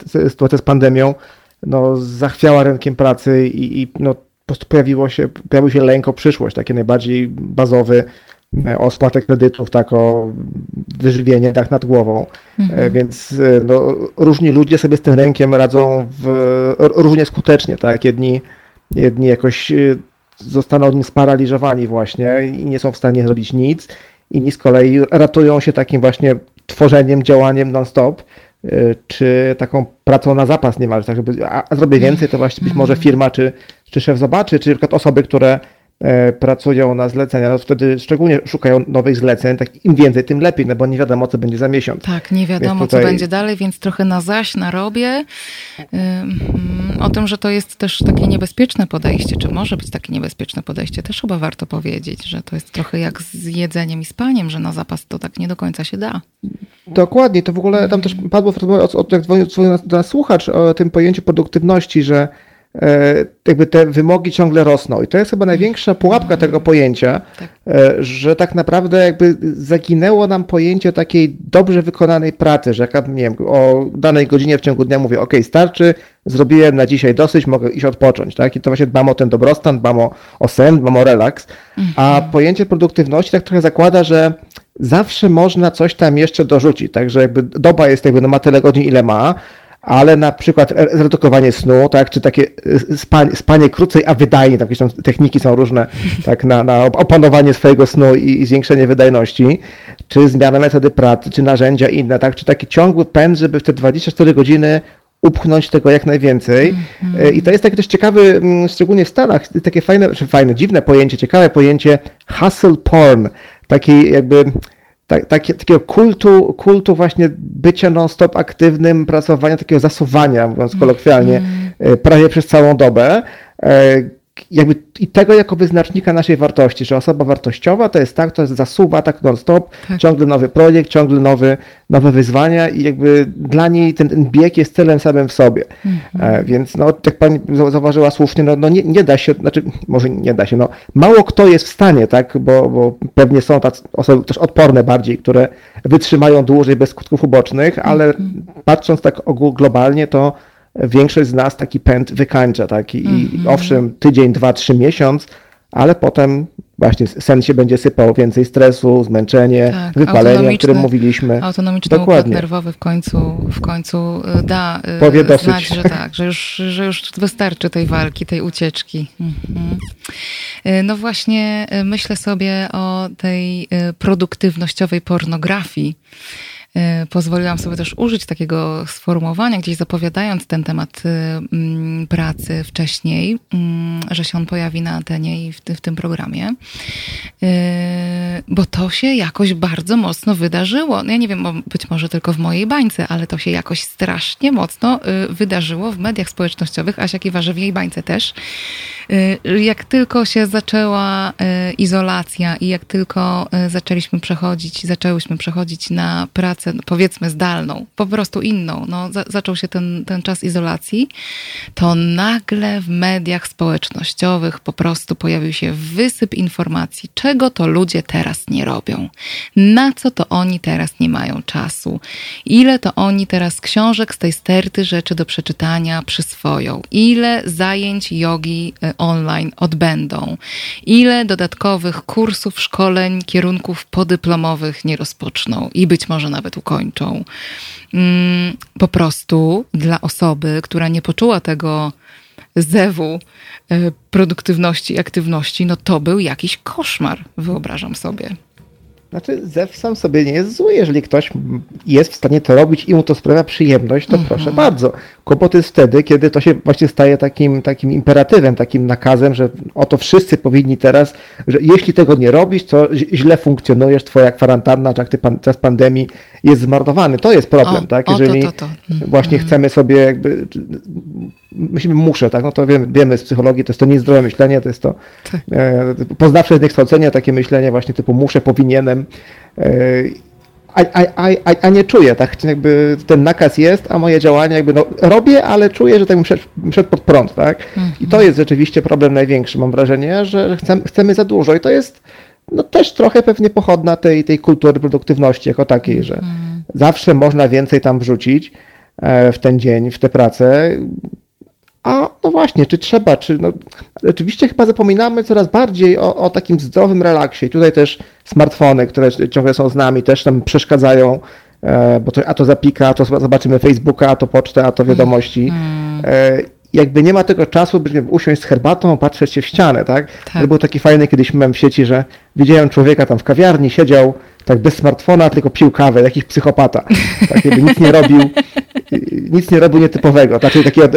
sytuacja z pandemią, no zachwiała rynkiem pracy i, i no, po prostu pojawiło się, pojawił się lęk o przyszłość, taki najbardziej bazowy, o spłatę kredytów, tak o wyżywienie, dach nad głową. E, mhm. Więc e, no, różni ludzie sobie z tym rękiem radzą w, różnie skutecznie, tak? Jedni, jedni jakoś zostaną od nim sparaliżowani właśnie i nie są w stanie zrobić nic. Inni z kolei ratują się takim właśnie tworzeniem, działaniem non-stop, czy taką pracą na zapas niemalże, tak żeby, a, zrobię więcej, to właśnie być może firma czy, czy szef zobaczy, czy na przykład osoby, które E, pracują na zlecenia, no wtedy szczególnie szukają nowych zleceń, tak im więcej, tym lepiej, no bo nie wiadomo, co będzie za miesiąc. Tak, nie wiadomo, tutaj... co będzie dalej, więc trochę na zaś narobię o tym, że to jest też takie niebezpieczne podejście, czy może być takie niebezpieczne podejście, też chyba warto powiedzieć, że to jest trochę jak z jedzeniem i spaniem, że na zapas to tak nie do końca się da. Dokładnie, to w ogóle tam też padło, od, od, jak dzwonił do nas słuchacz o tym pojęciu produktywności, że E, jakby te wymogi ciągle rosną. I to jest chyba największa pułapka tego pojęcia, tak. E, że tak naprawdę jakby zaginęło nam pojęcie takiej dobrze wykonanej pracy, że jak nie wiem, o danej godzinie w ciągu dnia mówię, ok, starczy, zrobiłem na dzisiaj dosyć, mogę iść odpocząć, tak? I to właśnie dbam o ten dobrostan, dbam o, o sen, dbam o relaks, a mhm. pojęcie produktywności tak trochę zakłada, że zawsze można coś tam jeszcze dorzucić, także jakby doba jest jakby, no ma tyle godzin, ile ma, ale na przykład zredukowanie snu, tak, czy takie y, spanie, spanie krócej, a wydajnie, tam jakieś tam techniki są różne, tak, na, na opanowanie swojego snu i, i zwiększenie wydajności, czy zmiana metody pracy, czy narzędzia inne, tak, czy taki ciągły pęd, żeby w te 24 godziny upchnąć tego jak najwięcej. Mm -hmm. I to jest taki też ciekawy, mm, szczególnie w Stanach, takie fajne, czy fajne, dziwne pojęcie, ciekawe pojęcie hustle porn, taki jakby tak, takie, takiego kultu, kultu właśnie bycia non-stop aktywnym, pracowania, takiego zasuwania, mówiąc kolokwialnie, mm. prawie przez całą dobę. E, jakby i tego jako wyznacznika naszej wartości, że osoba wartościowa to jest tak, to jest zasuwa tak non-stop, tak. ciągle nowy projekt, ciągle nowy, nowe wyzwania i jakby dla niej ten, ten bieg jest celem samym w sobie. Mhm. Więc no, jak pani zauważyła słusznie, no, no nie, nie, da się, znaczy może nie da się, no mało kto jest w stanie, tak, bo, bo pewnie są tacy osoby też odporne bardziej, które wytrzymają dłużej bez skutków ubocznych, ale mhm. patrząc tak ogół globalnie, to większość z nas taki pęd wykańcza, tak? I, mm -hmm. owszem, tydzień, dwa, trzy miesiąc, ale potem właśnie sen się będzie sypał, więcej stresu, zmęczenie, tak, wypalenie, o którym mówiliśmy. Autonomiczny Dokładnie. układ nerwowy w końcu, w końcu y, da y, Powie dosyć. znać, że tak, że już, że już wystarczy tej walki, tej ucieczki. Mhm. Y, no właśnie myślę sobie o tej produktywnościowej pornografii, pozwoliłam sobie też użyć takiego sformułowania, gdzieś zapowiadając ten temat y, mm, pracy wcześniej, mm, że się on pojawi na antenie i w, tym programie, e, bo to się jakoś bardzo mocno wydarzyło. No ja nie wiem, być może tylko w mojej bańce, ale to się jakoś strasznie mocno y, wydarzyło w mediach społecznościowych, Asia Kiwarze w jej bańce też. Y, jak tylko się zaczęła izolacja i jak tylko zaczęliśmy przechodzić, zaczęłyśmy przechodzić na pracę pracę, powiedzmy zdalną, po prostu inną, no, za, zaczął się ten, ten czas izolacji, to nagle w mediach społecznościowych po prostu pojawił się wysyp informacji, czego to ludzie teraz nie robią, na co to oni teraz nie mają czasu, ile to oni teraz książek z tej sterty rzeczy do przeczytania przyswoją, ile zajęć jogi e, online odbędą, ile dodatkowych kursów, szkoleń, kierunków podyplomowych nie rozpoczną? I być może nawet ukończą. Mm, po prostu dla osoby, która nie poczuła tego zewu e, produktywności i aktywności, no to był jakiś koszmar, wyobrażam sobie. Znaczy, zew sam sobie nie jest zły, jeżeli ktoś jest w stanie to robić i mu to sprawia przyjemność, to mhm. proszę bardzo. Kłopot jest wtedy, kiedy to się właśnie staje takim, takim imperatywem, takim nakazem, że oto wszyscy powinni teraz, że jeśli tego nie robisz, to źle funkcjonujesz, twoja kwarantanna, czy pan, czas pandemii jest zmarnowany. To jest problem, o, tak? Jeżeli to, to, to. właśnie mhm. chcemy sobie jakby myślimy muszę, tak? No to wiemy, wiemy z psychologii, to jest to niezdrowe myślenie, to jest to tak. e, poznawcze zniekształcenie, takie myślenie właśnie typu muszę, powinienem, e, a, a, a, a, nie czuję, tak? Jakby ten nakaz jest, a moje działania jakby no, robię, ale czuję, że tak bym szedł, pod prąd, tak? I to jest rzeczywiście problem największy, mam wrażenie, że chcemy, chcemy za dużo i to jest no też trochę pewnie pochodna tej, tej kultury produktywności jako takiej, że mhm. zawsze można więcej tam wrzucić e, w ten dzień, w tę pracę, a no właśnie, czy trzeba, czy no, oczywiście chyba zapominamy coraz bardziej o, o takim zdrowym relaksie. I tutaj też smartfony, które ciągle są z nami, też nam przeszkadzają, e, bo to, a to zapika, a to zobaczymy Facebooka, a to pocztę, a to wiadomości. Mm. E, jakby nie ma tego czasu, by usiąść z herbatą, patrzeć się w ścianę, tak? tak. To był taki fajny kiedyś miałem w sieci, że widziałem człowieka tam w kawiarni, siedział tak bez smartfona, tylko pił kawę, jakiś psychopata. Tak, jakby nic nie robił, nic nie robił nietypowego, znaczy takiego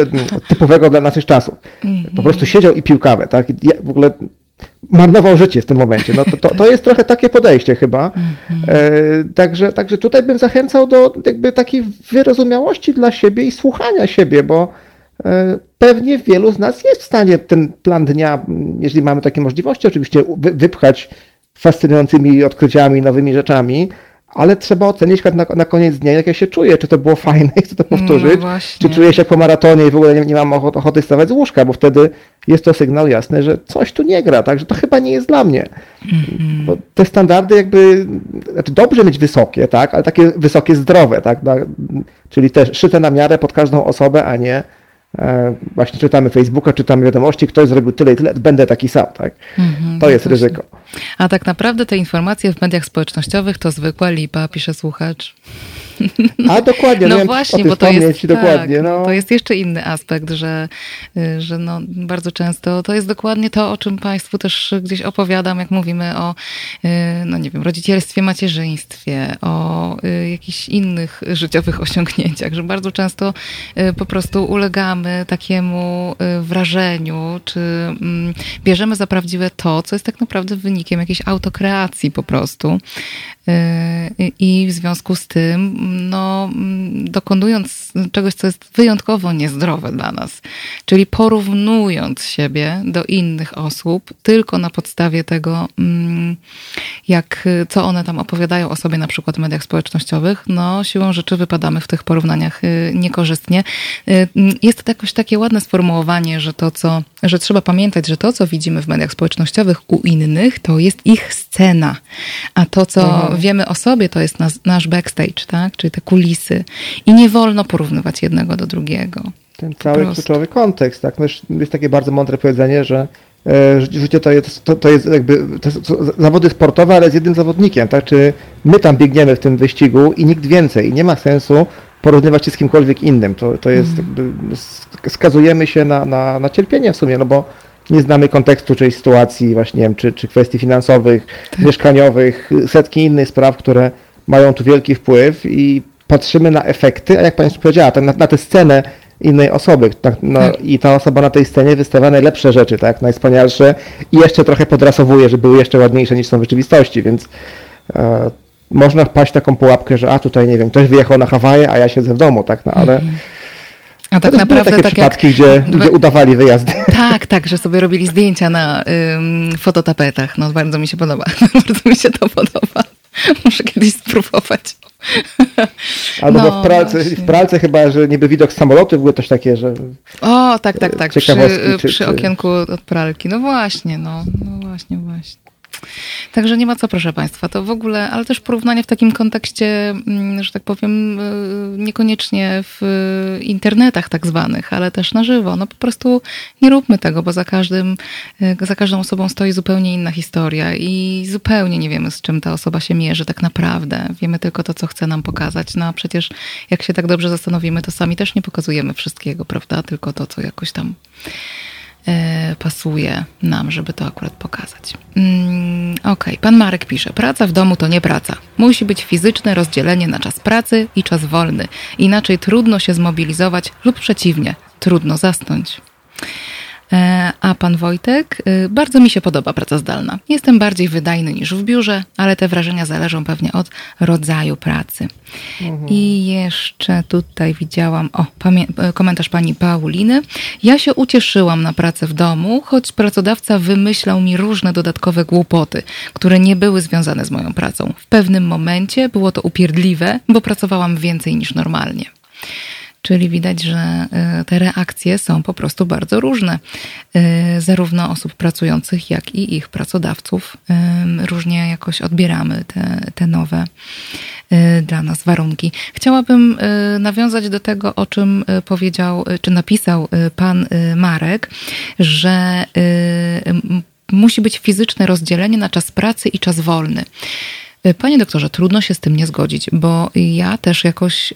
typowego dla naszych czasów. Po mhm. prostu siedział i pił kawę, tak? Ja w ogóle marnował życie w tym momencie. No to, to, to jest trochę takie podejście chyba. Mhm. E, także, także tutaj bym zachęcał do jakby takiej wyrozumiałości dla siebie i słuchania siebie, bo e, pewnie wielu z nas jest w stanie ten plan dnia, jeżeli mamy takie możliwości, oczywiście wypchać fascynującymi odkryciami, nowymi rzeczami, ale trzeba ocenić na, na koniec dnia, jak ja się czuję, czy to było fajne i chcę to powtórzyć, no czy czuję się po maratonie i w ogóle nie, nie mam ochoty, ochoty stawać z łóżka, bo wtedy jest to sygnał jasny, że coś tu nie gra, także to chyba nie jest dla mnie. Mm-hmm. Bo te standardy jakby, znaczy dobrze mieć wysokie, tak, ale takie wysokie zdrowe, tak, czyli też szyte na miarę pod każdą osobę, a nie właśnie czytamy Facebooka, czytamy wiadomości, ktoś zrobił tyle i tyle, będę taki sam, tak? Mm-hmm, to jest właśnie. ryzyko. A tak naprawdę te informacje w mediach społecznościowowych to zwykła lipa, pisze słuchacz. A dokładnie, no, no właśnie, bo to jest, dokładnie, tak, no. to jest jeszcze inny aspekt, że, y, że no, bardzo często to jest dokładnie to, o czym Państwu też gdzieś opowiadam, jak mówimy o, y, no nie wiem, rodzicielstwie, macierzyństwie, o y, jakichś innych życiowych osiągnięciach, że bardzo często po prostu ulegamy takiemu wrażeniu, czy mm, bierzemy za prawdziwe to, co jest tak naprawdę wynikiem jakiejś autokreacji po prostu. I w związku z tym no, dokonując czegoś, co jest wyjątkowo niezdrowe dla nas, czyli porównując siebie do innych osób tylko na podstawie tego, mm, jak, co one tam opowiadają o sobie na przykład w mediach społecznościowych, no siłą rzeczy wypadamy w tych porównaniach y, niekorzystnie. Y, jest to jakoś takie ładne sformułowanie, że to, co, że trzeba pamiętać, że to, co widzimy w mediach społecznościowych u innych, to jest ich scena, a to, co mhm. wiemy o sobie, to jest nas, nasz backstage, tak? czyli te kulisy. I nie wolno porównywać jednego do drugiego. Ten cały kluczowy kontekst. Tak? No jest takie bardzo mądre powiedzenie, że e, życie to jest, to, to jest jakby to jest zawody sportowe, ale z jednym zawodnikiem, tak? Czy my tam biegniemy w tym wyścigu i nikt więcej. I nie ma sensu porównywać się z kimkolwiek innym. To, to jest mm. jakby, skazujemy się na, na, na cierpienie w sumie, no bo nie znamy kontekstu czyjejś sytuacji, właśnie nie wiem, czy, czy kwestii finansowych, tak. mieszkaniowych, setki innych spraw, które mają tu wielki wpływ i patrzymy na efekty, a jak Pani powiedziała, na, na tę scenę innej osoby tak, no, tak. i ta osoba na tej scenie wystawia najlepsze rzeczy, tak, najwspanialsze i jeszcze trochę podrasowuje, żeby były jeszcze ładniejsze niż są w rzeczywistości, więc e, można wpaść w taką pułapkę, że a tutaj nie wiem, ktoś wyjechał na Hawaje, a ja siedzę w domu, tak, no ale mhm. A tak naprawdę takie tak przypadki, jak... gdzie, gdzie udawali wyjazdy. Tak, tak, że sobie robili zdjęcia na ym, fototapetach. No bardzo mi się podoba. bardzo mi się to podoba. Muszę kiedyś spróbować. Albo no, w, pralce, w pralce chyba, że niby widok samolotu, było coś takie, że... O, tak, tak, tak, przy, czy, przy okienku od pralki. No właśnie, no, no właśnie, właśnie. Także nie ma co, proszę Państwa. To w ogóle, ale też porównanie w takim kontekście, mm, że tak powiem, y, niekoniecznie w internetach tak zwanych, ale też na żywo. No po prostu nie róbmy tego, bo za każdym, y, za każdą osobą stoi zupełnie inna historia i zupełnie nie wiemy, z czym ta osoba się mierzy tak naprawdę. Wiemy tylko to, co chce nam pokazać. No a przecież jak się tak dobrze zastanowimy, to sami też nie pokazujemy wszystkiego, prawda? Tylko to, co jakoś tam pasuje nam, żeby to akurat pokazać. Mm, Okej, okay. pan Marek pisze: Praca w domu to nie praca. Musi być fizyczne rozdzielenie na czas pracy i czas wolny. Inaczej trudno się zmobilizować lub przeciwnie, trudno zasnąć. E, a pan Wojtek, e, bardzo mi się podoba praca zdalna. Jestem bardziej wydajny niż w biurze, ale te wrażenia zależą pewnie od rodzaju pracy. Mhm. I jeszcze tutaj widziałam, o, e, komentarz pani Pauliny. Ja się ucieszyłam na pracę w domu, choć pracodawca wymyślał mi różne dodatkowe głupoty, które nie były związane z moją pracą. W pewnym momencie było to upierdliwe, bo pracowałam więcej niż normalnie. Czyli widać, że y, te reakcje są po prostu bardzo różne. Y, zarówno osób pracujących, jak i ich pracodawców. Y, różnie jakoś odbieramy te, te nowe dla nas warunki. Chciałabym nawiązać do tego, o czym powiedział, czy napisał pan Marek, że musi być fizyczne rozdzielenie na czas pracy i czas wolny. Panie doktorze, trudno się z tym nie zgodzić, bo ja też jakoś y,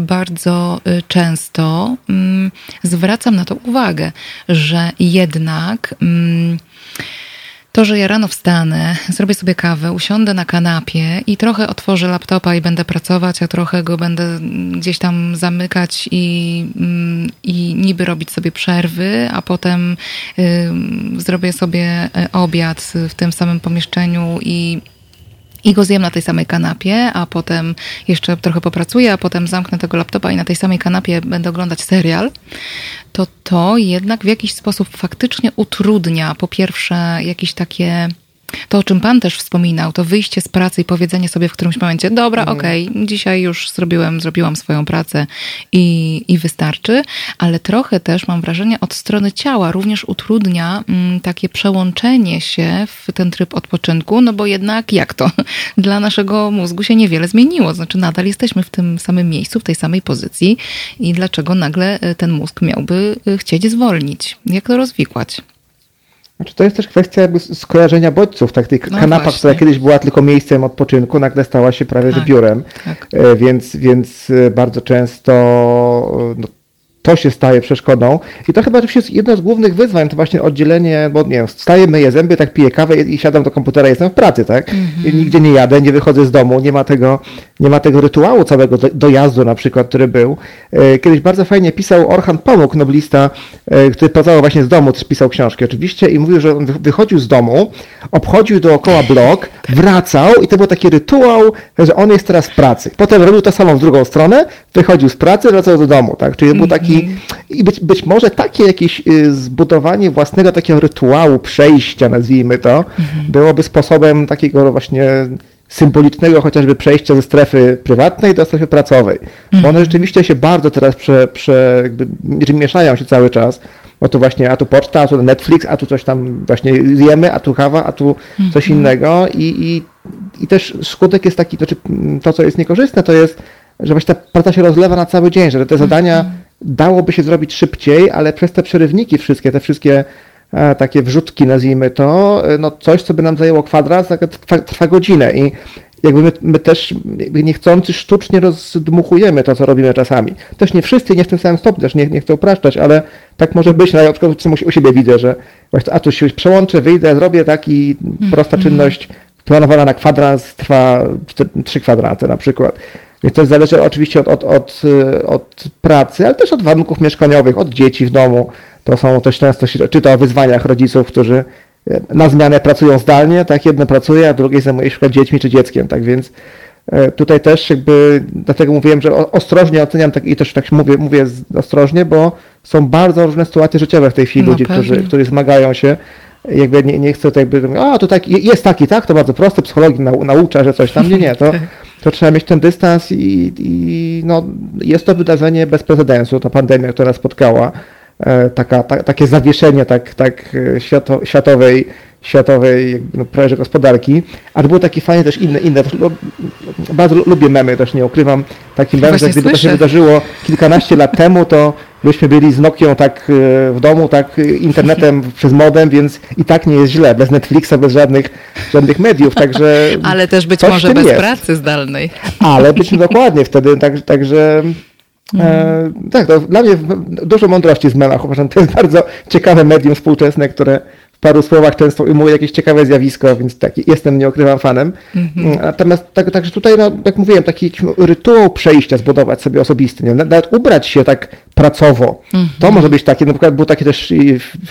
bardzo y, często mm, zwracam na to uwagę, że jednak mm, to, że ja rano wstanę, zrobię sobie kawę, usiądę na kanapie i trochę otworzę laptopa i będę pracować, a trochę go będę gdzieś tam zamykać i, mm, i niby robić sobie przerwy, a potem zrobię sobie y, obiad w tym samym pomieszczeniu i i go zjem na tej samej kanapie, a potem jeszcze trochę popracuję, a potem zamknę tego laptopa i na tej samej kanapie będę oglądać serial, to to jednak w jakiś sposób faktycznie utrudnia po pierwsze jakieś takie to, o czym Pan też wspominał, to wyjście z pracy i powiedzenie sobie w którymś momencie, dobra, mhm. okej, okay, dzisiaj już zrobiłem, zrobiłam swoją pracę i, i wystarczy, ale trochę też mam wrażenie od strony ciała również utrudnia m, mm, takie przełączenie się w ten tryb odpoczynku, no bo jednak jak to? Dla naszego mózgu się niewiele zmieniło, znaczy nadal jesteśmy w tym samym miejscu, w tej samej pozycji i dlaczego nagle e, ten mózg miałby e, chcieć zwolnić? Jak to rozwikłać? Znaczy to jest też kwestia jakby skojarzenia bodźców. Tak, tej no kanapa, właśnie. która kiedyś była tylko miejscem odpoczynku, nagle stała się prawie tak, biurem. Tak. E, więc, więc e, bardzo często no, to się staje przeszkodą. I to chyba jest jedno z głównych wyzwań, to właśnie oddzielenie, bo nie wiem, wstaję, myję zęby, tak piję kawę i siadam do komputera, jestem w pracy, tak? Mm -hmm. nigdzie nie jadę, nie wychodzę z domu, nie ma tego, nie ma tego rytuału całego dojazdu na przykład, który był. E, kiedyś bardzo fajnie pisał Orhan Pamuk, noblista, e, który pracował właśnie z domu, pisał książki oczywiście i mówił, że on wychodził z domu, obchodził dookoła blok, wracał i to był taki rytuał, że on jest teraz w pracy. Potem robił to samo w drugą stronę, wychodził z pracy, wracał do domu, tak? Czyli był taki i, i być, być może takie jakieś y, zbudowanie własnego takiego rytuału przejścia, nazwijmy to, mhm. byłoby sposobem takiego właśnie symbolicznego chociażby przejścia ze strefy prywatnej do strefy pracowej. Bo one mhm. rzeczywiście się bardzo teraz prze, prze, jakby, mieszają się cały czas. Bo tu właśnie, a tu poczta, a tu Netflix, a tu coś tam właśnie zjemy, a tu kawa, a tu coś mhm. innego i, i, i też skutek jest taki, to, czy, to co jest niekorzystne, to jest, że właśnie ta praca się rozlewa na cały dzień, że te zadania dałoby się zrobić szybciej, ale przez te przerywniki wszystkie, te wszystkie e, takie wrzutki, nazwijmy to, e, no coś, co by nam zajęło kwadrat, trwa, trwa godzinę i jakby my, my też niechcący sztucznie rozdmuchujemy to, co robimy czasami. Też nie wszyscy, nie w tym samym stopniu, też nie, nie chcę upraszczać, ale tak może być, na przykład u siebie widzę, że właśnie, a tu się przełączę, wyjdę, zrobię taki prosta mm -hmm. czynność planowana na kwadrans, trwa trzy kwadranty na przykład. Więc to zależy oczywiście od, od, od, od pracy, ale też od warunków mieszkaniowych, od dzieci w domu. To są też często, czy to o wyzwaniach rodziców, którzy e, na zmianę pracują zdalnie, tak, jedno pracuje, a drugie zajmuje się dziećmi czy dzieckiem, tak więc e, tutaj też jakby, dlatego mówiłem, że ostrożnie oceniam tak, i też tak mówię, mówię ostrożnie, bo są bardzo różne sytuacje życiowe w tej chwili no, ludzi, którzy, którzy zmagają się. Jakby nie, nie chcę to jakby, a to tak, jest taki, tak, to bardzo proste, psychologii nau, naucza, że coś tam, nie, nie, to, to trzeba mieć ten dystans i, i no, jest to wydarzenie bez precedensu, ta pandemia, która spotkała, taka, ta, takie zawieszenie tak, tak e, świato, światowej, światowej no, prawie gospodarki, ale było taki fajny też inne, inne też, no, bardzo lubię memy, też nie ukrywam, taki mem, że gdyby to się wydarzyło kilkanaście lat temu, to byśmy byli z Nokią tak e, w domu, tak internetem przez modem, więc i tak nie jest źle, bez Netflixa, bez żadnych, żadnych mediów, także... Ale też być może bez jest. pracy zdalnej. Ale być dokładnie wtedy, tak, także... E, tak, to dla mnie dużo mądrości z memach. Uważam, to jest bardzo ciekawe medium współczesne, które paru słowach często ujmuje jakieś ciekawe zjawisko, więc taki, jestem, nie ukrywam, fanem. Mm-hmm. Natomiast tak, także tutaj, no, jak mówiłem, taki rytuał przejścia zbudować sobie osobisty, nie? nawet ubrać się tak pracowo. To może być takie, na przykład był taki też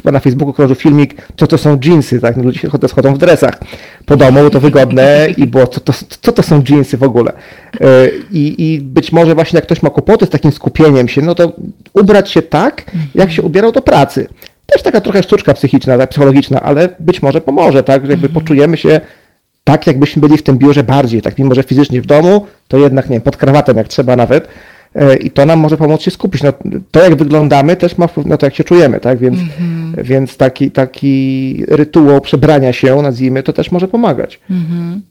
na Facebooku krążył filmik, co to są jeansy, tak? No, ludzie schodzą w dresach po domu, to wygodne i było, co to, co to są jeansy w ogóle. E, I, I być może właśnie jak ktoś ma kłopoty z takim skupieniem się, no to ubrać się tak, jak się ubierał do pracy też taka trochę sztuczka psychiczna, tak, psychologiczna, ale być może pomoże, tak, że jakby mhm. poczujemy się tak, jakbyśmy byli w tym biurze bardziej, tak, mimo że fizycznie w domu, to jednak, nie wiem, pod krawatem jak trzeba nawet e, i to nam może pomóc się skupić. No, to, jak wyglądamy, też ma wpływ na to, jak się czujemy, tak, więc, mhm. więc taki, taki rytuał przebrania się, nazwijmy, to też może pomagać. Mhm.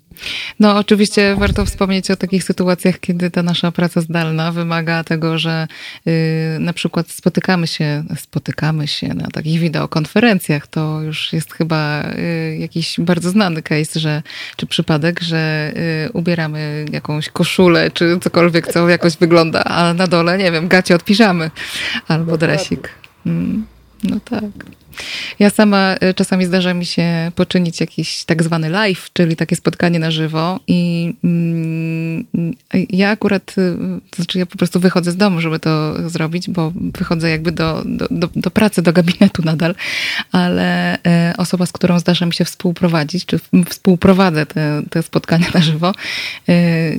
No, oczywiście warto wspomnieć o takich sytuacjach, kiedy ta nasza praca zdalna wymaga tego, że yy, na przykład spotykamy się, spotykamy się na takich wideokonferencjach. To już jest chyba yy, jakiś bardzo znany case, że, czy przypadek, że yy, ubieramy jakąś koszulę, czy cokolwiek, co jakoś wygląda, a na dole, nie wiem, gacie od piżamy albo dresik. Mm, no tak. Ja sama y, czasami zdarza mi się poczynić jakiś tak zwany live, czyli takie spotkanie na żywo i mm, ja akurat, y, to znaczy ja po prostu wychodzę z domu, żeby to zrobić, bo wychodzę jakby do, do, do, do pracy, do gabinetu nadal, ale y, osoba, z którą zdarza mi się współprowadzić, czy współprowadzę te, te spotkania na żywo,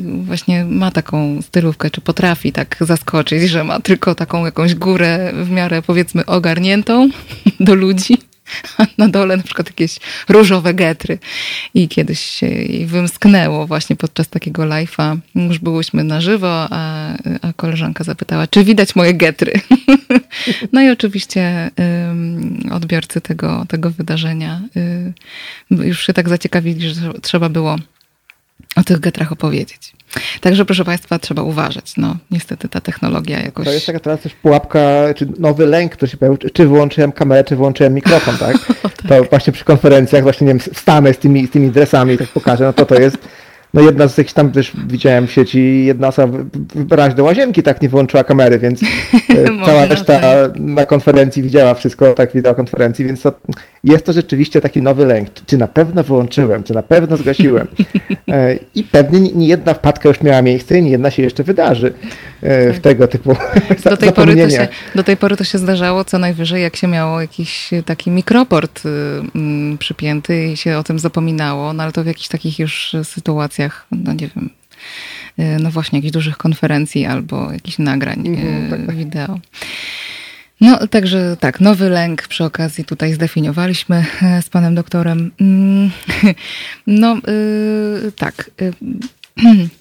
właśnie ma taką stylówkę, czy potrafi tak zaskoczyć, że ma tylko taką jakąś górę w miarę powiedzmy ogarniętą do ludzi, na dole na przykład jakieś różowe getry. I kiedyś się jej wymsknęło właśnie podczas takiego live'a. Już byłyśmy na żywo, a, a koleżanka zapytała, czy widać moje getry. no i oczywiście odbiorcy tego, tego wydarzenia um, już się tak zaciekawili, że trzeba było o tych getrach opowiedzieć. Także proszę Państwa, trzeba uważać. No, niestety ta technologia jakoś... To jest taka teraz też pułapka, czy nowy lęk, który się pojawił, czy wyłączyłem kamerę, czy wyłączyłem mikrofon, tak? tak? To właśnie przy konferencjach właśnie, nie wiem, wstanę z tymi, z tymi dresami, tak pokażę, no to to jest no jedna z tych tam też widziałem w sieci, jedna osoba wybrać do łazienki, tak nie wyłączyła kamery, więc e, cała reszta na konferencji widziała wszystko, tak wideokonferencji, więc to jest to rzeczywiście taki nowy lęk. Czy na pewno wyłączyłem, czy na pewno zgasiłem. E, I pewnie nie jedna wpadka już miała miejsce i nie jedna się jeszcze wydarzy w tak. tego typu do tej, pory to się, do tej pory to się zdarzało co najwyżej, jak się miało jakiś taki mikroport y, przypięty i się o tym zapominało, no ale to w jakichś takich już sytuacjach no nie wiem, y, no właśnie jakichś dużych konferencji albo jakichś nagrań mm, tak, tak. wideo. No, także tak, nowy lęk przy okazji tutaj zdefiniowaliśmy e, z panem doktorem. Mm, no, tak.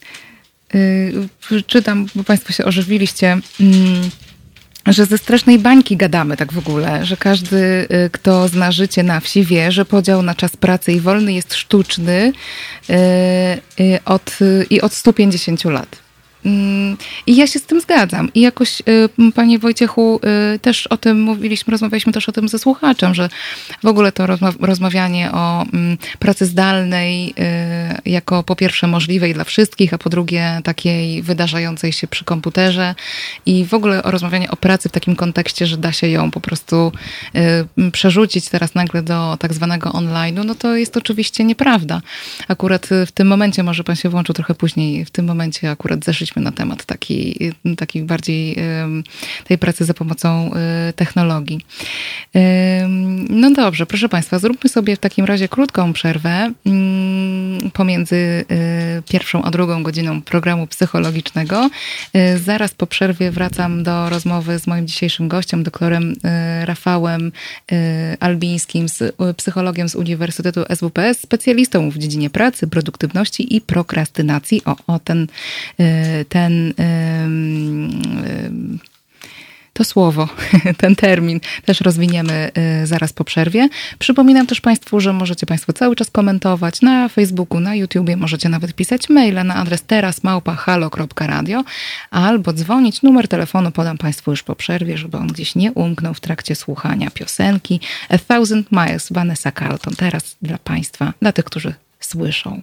Yy, czytam, bo państwo się ożywiliście. Mm, że ze strasznej bańki gadamy tak w ogóle, że każdy, y, kto zna życie na wsi, wie, że podział na czas pracy i wolny jest sztuczny y, y, od, i od 150 lat. Mm, I ja się z tym zgadzam. I jakoś, y, panie Wojciechu, y, też o tym mówiliśmy, rozmawialiśmy też o tym ze słuchaczem, że w ogóle to rozmawianie o mm, pracy zdalnej y, jako po pierwsze możliwej dla wszystkich, a po drugie takiej wydarzającej się przy komputerze i w ogóle o rozmawianie o pracy w takim kontekście, że da się ją po prostu przerzucić teraz nagle do tak zwanego online'u, no to jest oczywiście nieprawda. Akurat w tym momencie, może pan się włączył trochę później, w tym momencie akurat zeszliśmy na temat takiej, takiej bardziej tej pracy za pomocą y, technologii. No dobrze, proszę Państwa, zróbmy sobie w takim razie krótką przerwę. Mm, pomiędzy pierwszą a drugą godziną programu psychologicznego. Zaraz po przerwie wracam do rozmowy z moim dzisiejszym gościem, doktorem Rafałem Albińskim, psychologiem z Uniwersytetu SWPS, specjalistą w dziedzinie pracy, produktywności i prokrastynacji. O, o ten, ten to słowo, ten termin też rozwiniemy y, zaraz po przerwie. Przypominam też Państwu, że możecie Państwo cały czas komentować na Facebooku, na YouTubie, możecie nawet pisać maile na adres terasmałpa.halo.radio albo dzwonić. Numer telefonu podam Państwu już po przerwie, żeby on gdzieś nie umknął w trakcie słuchania piosenki A Thousand Miles Vanessa Carlton. Teraz dla Państwa, dla tych, którzy słyszą.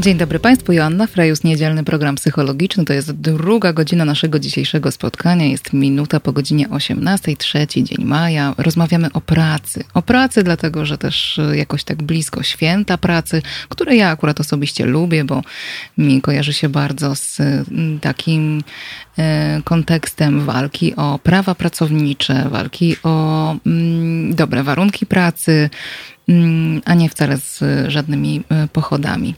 Dzień dobry Państwu, Joanna Frejus, niedzielny program psychologiczny. To jest druga godzina naszego dzisiejszego spotkania. Jest minuta po godzinie 18, trzeci dzień maja. Rozmawiamy o pracy. O pracy, dlatego że też jakoś tak blisko święta pracy, które ja akurat osobiście lubię, bo mi kojarzy się bardzo z mm, takim e, kontekstem walki o prawa pracownicze, walki o mm, dobre warunki pracy, a nie wcale z żadnymi e, pochodami,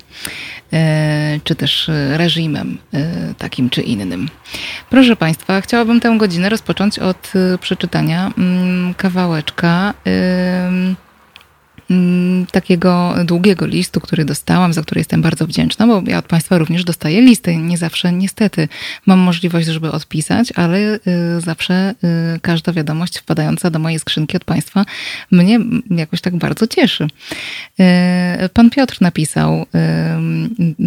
e, czy też reżimem e, takim czy innym. Proszę Państwa, chciałabym tę godzinę rozpocząć od przeczytania mm, kawałeczka Mm, takiego długiego listu, który dostałam, za który jestem bardzo wdzięczna, bo ja od Państwa również dostaję listy. Nie zawsze niestety mam możliwość, żeby odpisać, ale y, zawsze y, każda wiadomość wpadająca do mojej skrzynki od Państwa mnie jakoś tak bardzo cieszy. Y, pan Piotr napisał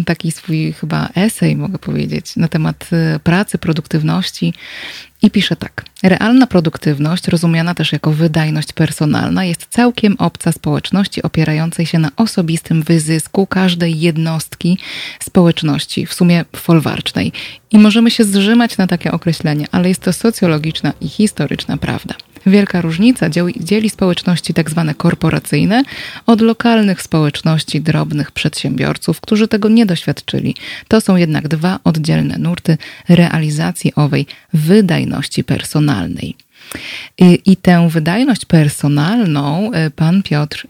taki swój chyba esej, mogę powiedzieć, na temat pracy, produktywności i pisze tak. Realna produktywność, rozumiana też jako wydajność personalna, jest całkiem obca społeczności opierającej się na osobistym wyzysku każdej jednostki społeczności, w sumie folwarcznej. I możemy się zrzymać na takie określenie, ale jest to socjologiczna i historyczna prawda. Wielka różnica dzieli społeczności tak zwane korporacyjne od lokalnych społeczności drobnych przedsiębiorców, którzy tego nie doświadczyli. To są jednak dwa oddzielne nurty realizacji owej wydajności personalnej. I, I, tę wydajność personalną e, pan Piotr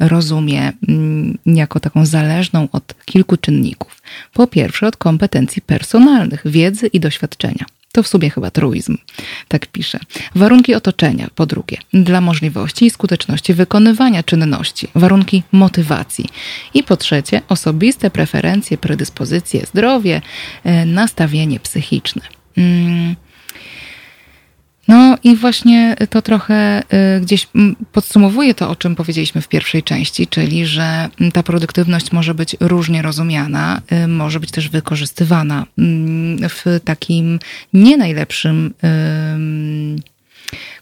rozumie mm, jako taką zależną od kilku czynników. Po pierwsze, od kompetencji personalnych, wiedzy i doświadczenia. To w sumie chyba truizm, tak pisze. Warunki otoczenia, po drugie, dla możliwości i skuteczności wykonywania czynności, warunki motywacji. I po trzecie, osobiste preferencje, predyspozycje, zdrowie, e, nastawienie psychiczne. Mm. No i właśnie to trochę y, gdzieś podsumowuje to, o czym powiedzieliśmy w pierwszej części, czyli że ta produktywność może być różnie rozumiana, y, może być też wykorzystywana w takim nie najlepszym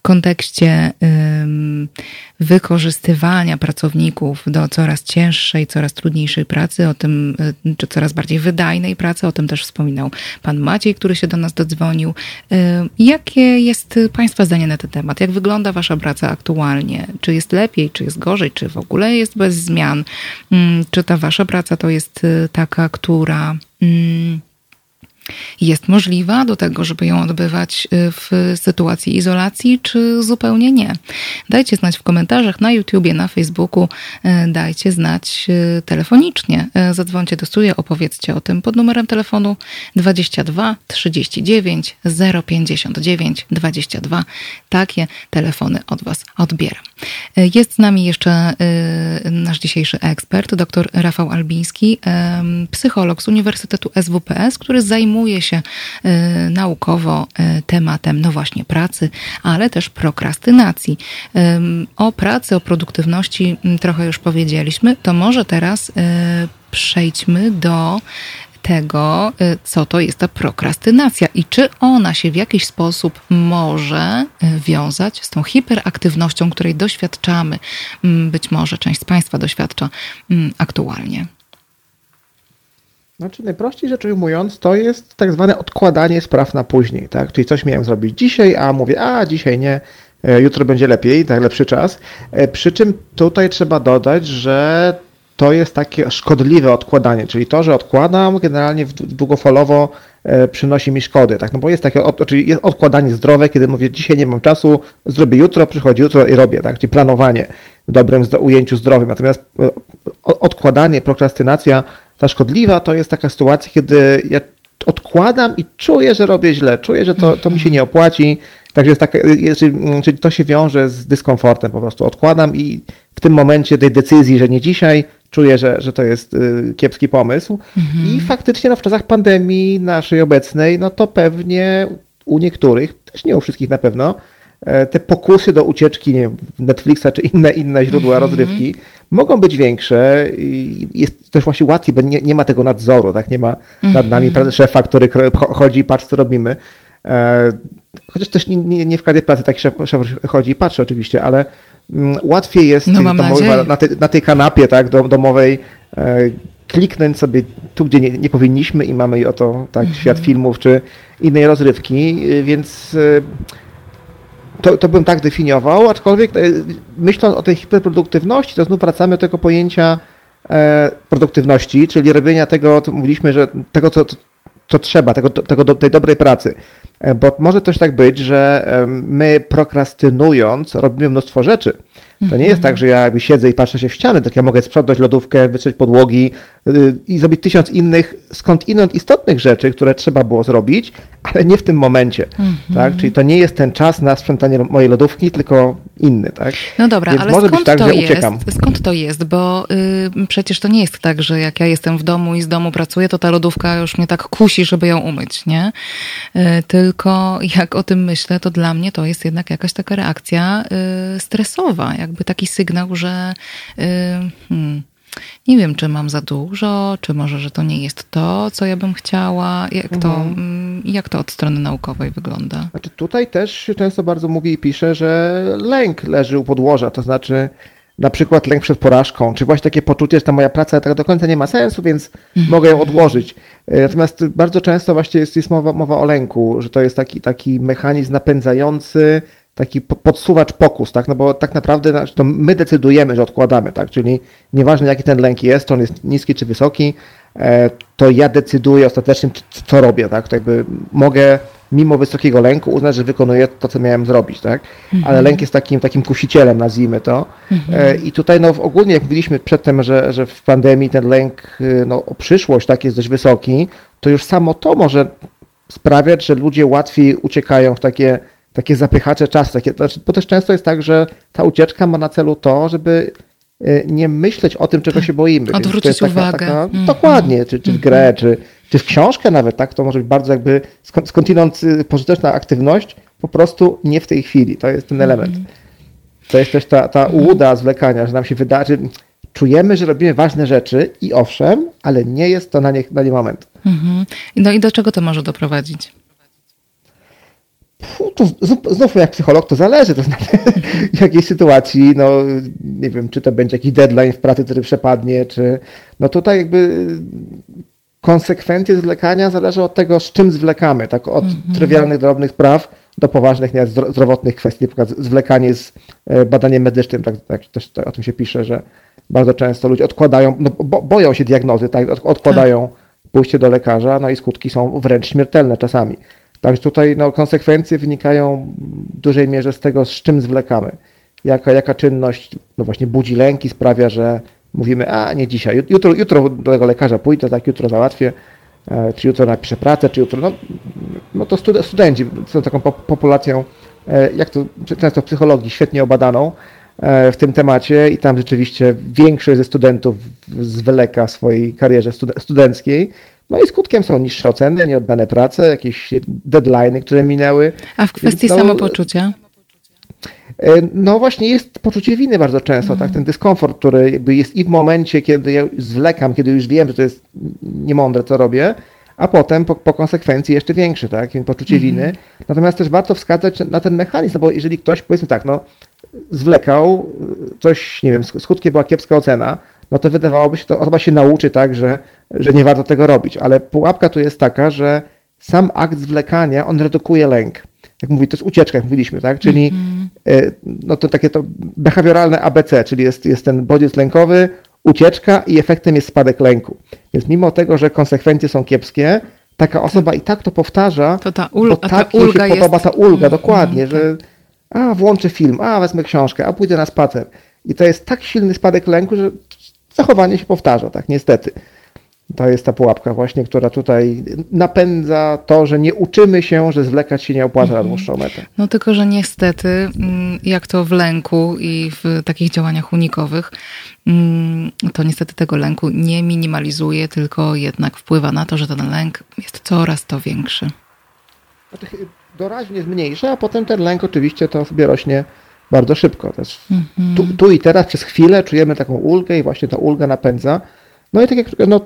kontekście wykorzystywania pracowników do coraz cięższej, coraz trudniejszej pracy, o tym, y, czy coraz bardziej wydajnej pracy, o tym też wspominał pan Maciej, który się do nas dodzwonił. Jakie jest Państwa zdanie na ten temat? Jak wygląda Wasza praca aktualnie? Czy jest lepiej, czy jest gorzej, czy w ogóle jest bez zmian? Czy ta Wasza praca to jest y, taka, która jest możliwa do tego, żeby ją odbywać y, w sytuacji izolacji, czy zupełnie nie. Dajcie znać w komentarzach na YouTubie, na Facebooku, y, dajcie znać y, telefonicznie. Zadzwońcie do studia, opowiedzcie o tym pod numerem telefonu 22 39 059 22. Takie telefony od Was odbieram. Jest z nami jeszcze nasz dzisiejszy ekspert, dr Rafał Albiński, psycholog z Uniwersytetu SWPS, który zajmuje zajmuje się y, naukowo y, tematem, no właśnie, pracy, ale też prokrastynacji. O pracy, o produktywności mm, trochę już powiedzieliśmy, to może teraz y, przejdźmy do tego, co to jest ta prokrastynacja i czy ona się w jakiś sposób może wiązać z tą hiperaktywnością, której doświadczamy, mm, być może część z Państwa doświadcza mm, aktualnie. Znaczy najprościej rzecz ujmując, to jest tak zwane odkładanie spraw na później, tak? Czyli coś miałem zrobić dzisiaj, a mówię, a dzisiaj nie, jutro będzie lepiej, tak lepszy czas. Przy czym tutaj trzeba dodać, że to jest takie szkodliwe odkładanie, czyli to, że odkładam generalnie długofalowo przynosi mi szkody, tak? No bo jest takie, czyli jest odkładanie zdrowe, kiedy mówię, dzisiaj nie mam czasu, zrobię jutro, przychodzi jutro i robię, tak? Czyli planowanie w dobrym ujęciu zdrowym. Natomiast odkładanie, prokrastynacja, ta szkodliwa, to jest taka sytuacja, kiedy ja odkładam i czuję, że robię źle, czuję, że to, to mi się nie opłaci. Także jest taka, czyli to się wiąże z dyskomfortem, po prostu odkładam i w tym momencie tej decyzji, że nie dzisiaj, czuję, że, że to jest y, kiepski pomysł. Mhm. I faktycznie no, w czasach pandemii naszej obecnej, no to pewnie u niektórych, też nie u wszystkich na pewno, te pokusy do ucieczki nie wiem, Netflixa czy inne, inne źródła mhm. rozrywki mogą być większe i jest też właśnie łatwiej, bo nie, nie ma tego nadzoru, tak? Nie ma nad nami mhm. szefa, który chodzi i patrzy, co robimy. E, chociaż też nie, nie, nie w każdej pracy taki szef, szef chodzi i patrzy oczywiście, ale mm, łatwiej jest no, domowy, na, tej, na, tej, kanapie tak, domowej e, kliknąć sobie tu, gdzie nie, nie, powinniśmy i mamy oto tak, mhm. świat filmów czy innej rozrywki, więc to, to bym tak definiował, aczkolwiek e, myśląc o tej hiperproduktywności, to znów wracamy do tego pojęcia e, produktywności, czyli robienia tego, co mówiliśmy, że tego, co, co trzeba, tego, tego, tej dobrej pracy. E, bo może też tak być, że my prokrastynując robimy mnóstwo rzeczy. To nie jest tak, że ja jakby siedzę i patrzę się w ściany, tak ja mogę sprzątać lodówkę, wytrzeć podłogi y, i zrobić tysiąc innych, skąd inąd istotnych rzeczy, które trzeba było zrobić, ale nie w tym momencie. Mm -hmm. tak? Czyli to nie jest ten czas na sprzątanie mojej lodówki, tylko inny. Tak? No dobra, Więc ale może skąd być tak, to że jest? Uciekam. Skąd to jest? Bo y, przecież to nie jest tak, że jak ja jestem w domu i z domu pracuję, to ta lodówka już mnie tak kusi, żeby ją umyć, nie? Y, tylko jak o tym myślę, to dla mnie to jest jednak jakaś taka reakcja y, stresowa, jakby taki sygnał, że y, hmm, nie wiem, czy mam za dużo, czy może, że to nie jest to, co ja bym chciała. Jak to, mhm. Mm, jak to od strony naukowej wygląda? Znaczy tutaj też często bardzo mówi i pisze, że lęk leży u podłoża, to znaczy na przykład lęk przed porażką, czy właśnie takie poczucie, że ta moja praca tak do końca nie ma sensu, więc mhm. mogę ją odłożyć. E, natomiast bardzo często właśnie jest, jest mowa, mowa o lęku, że to jest taki, taki mechanizm napędzający taki podsuwacz pokus, tak? No bo tak naprawdę znaczy, to my decydujemy, że odkładamy, tak? Czyli nieważne jaki ten lęk jest, czy on jest niski czy wysoki, e, to ja decyduję ostatecznie, co robię, tak? To jakby mogę mimo wysokiego lęku uznać, że wykonuję to, co miałem zrobić, tak? Mhm. Ale lęk jest takim, takim kusicielem, nazwijmy to. Mhm. E, I tutaj no ogólnie, jak mówiliśmy przedtem, że, że w pandemii ten lęk y, no, o przyszłość tak jest dość wysoki, to już samo to może sprawiać, że ludzie łatwiej uciekają w takie takie zapychacze czasu. Takie, znaczy, bo też często jest tak, że ta ucieczka ma na celu to, żeby e, nie myśleć o tym, czego się boimy. Odwrócić taka, uwagę. Taka, mm. Dokładnie, czy, czy w grę, mm. czy, czy w książkę nawet, tak? To może być bardzo jakby skądinąd y, pożyteczna aktywność, po prostu nie w tej chwili. To jest ten element. Mm. To jest też ta, ta ułuda zwlekania, że nam się wydarzy, czujemy, że robimy ważne rzeczy i owszem, ale nie jest to na nie, na nie moment. No i do czego to może doprowadzić? To znów jak psycholog to zależy, to znaczy w jakiej sytuacji, no nie wiem, czy to będzie jakiś deadline w pracy, który przepadnie, czy no tutaj jakby konsekwencje zwlekania zależą od tego, z czym zwlekamy, tak od mm -hmm. trywialnych, drobnych spraw do poważnych, nie, zdrowotnych kwestii, na przykład zwlekanie z e, badaniem medycznym, tak, tak też o tym się pisze, że bardzo często ludzie odkładają, no, bo, boją się diagnozy, tak, odkładają tak. pójście do lekarza, no i skutki są wręcz śmiertelne czasami. Także tutaj no, konsekwencje wynikają w dużej mierze z tego, z czym zwlekamy. Jaka, jaka czynność no właśnie budzi lęki, sprawia, że mówimy, a nie dzisiaj, jutro, jutro do tego lekarza pójdę, tak jutro załatwię, e, czy jutro napiszę pracę, czy jutro, no, no to studenci są taką populacją, e, jak to często w psychologii, świetnie obadaną e, w tym temacie i tam rzeczywiście większość ze studentów zwleka w swojej karierze studenckiej, no i skutkiem są niższe oceny, nieoddane prace, jakieś deadlines, które minęły. A w kwestii no, samopoczucia? E, no właśnie jest poczucie winy bardzo często, tak? Ten dyskomfort, który jakby jest i w momencie, kiedy ja zwlekam, kiedy już wiem, że to jest niemądre, co robię, a potem po, po konsekwencji jeszcze większy, tak? Poczucie mhm. winy. Natomiast też warto wskazać na ten mechanizm, no bo jeżeli ktoś, powiedzmy tak, no zwlekał, coś, nie wiem, skutkiem była kiepska ocena, no to wydawałoby się, to osoba się nauczy tak, że, że nie warto tego robić. Ale pułapka tu jest taka, że sam akt zwlekania, on redukuje lęk. jak mówi, to jest ucieczka, jak mówiliśmy, tak? Czyli mm -hmm. no to takie to behawioralne ABC, czyli jest, jest ten bodziec lękowy, ucieczka i efektem jest spadek lęku. Więc mimo tego, że konsekwencje są kiepskie, taka osoba i tak to powtarza, to ta ul- bo tak jej się podoba ta ulga, mm, dokładnie, mm, że a, włączę film, a, wezmę książkę, a pójdę na spacer. I to jest tak silny spadek lęku, że zachowanie się powtarza, tak, niestety. To jest ta pułapka właśnie, która tutaj napędza to, że nie uczymy się, że zwlekać się nie opłaca na dłuższą metę. No tylko, że niestety, mm, jak to w lęku i w takich działaniach unikowych, mm, to niestety tego lęku nie minimalizuje, tylko jednak wpływa na to, że ten lęk jest coraz to większy. Doraźnie zmniejsza, a potem ten lęk oczywiście to sobie rośnie bardzo szybko. Też mhm. tu, tu, i teraz przez chwilę czujemy taką ulgę i właśnie ta ulga napędza no i tak jak no,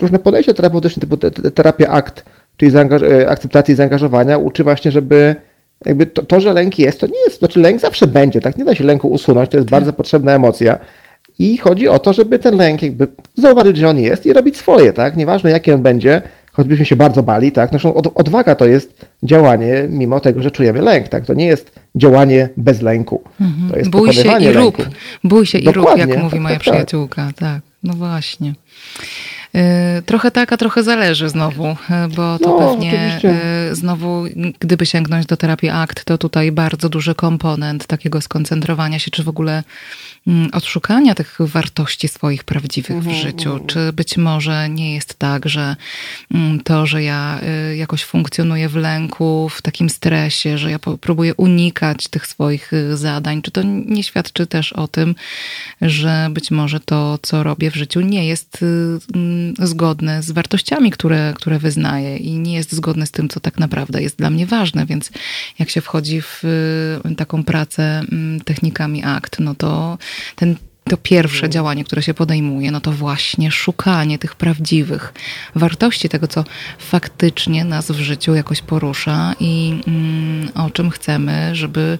różne podejścia terapeutyczne, typu terapia akt, czyli e, akceptacji zaangażowania, uczy właśnie, żeby jakby to, to, że lęk jest, to nie jest, znaczy lęk zawsze będzie, tak? Nie da się lęku usunąć, to jest bardzo potrzebna emocja. I chodzi o to, żeby ten lęk jakby zauważyć, że on jest i robić swoje, tak? Nieważne jaki on będzie, choćbyśmy się bardzo bali, tak? Zresztą odwaga to jest działanie mimo tego, że czujemy lęk, tak? To nie jest działanie bez lęku. Mhm. To jest Bój się i rób. Bój się i rób, jak mówi tak, moja tak, tak. przyjaciółka, tak. No właśnie. Y, trochę tak, a trochę zależy znowu, y, bo to no, pewnie oczywiście. Y, znowu, gdyby sięgnąć do terapii akt, to tutaj bardzo duży komponent takiego skoncentrowania się, czy w ogóle odszukania tych wartości swoich prawdziwych w mhm, życiu? Mhm. Czy być może nie jest tak, że mm, to, że ja y, jakoś funkcjonuję w lęku, w takim stresie, że ja próbuję unikać tych swoich y, zadań, czy to nie świadczy też o tym, że być może to, co robię w życiu, nie jest y, mm, zgodne z wartościami, które, które wyznaję i nie jest zgodne z tym, co tak naprawdę jest dla mnie ważne. Więc jak się wchodzi w taką pracę technikami akt, no to ten to pierwsze mhm. działanie, które się podejmuje, no to właśnie szukanie tych prawdziwych wartości, tego, co faktycznie nas w życiu jakoś porusza i mm, o czym chcemy, żeby,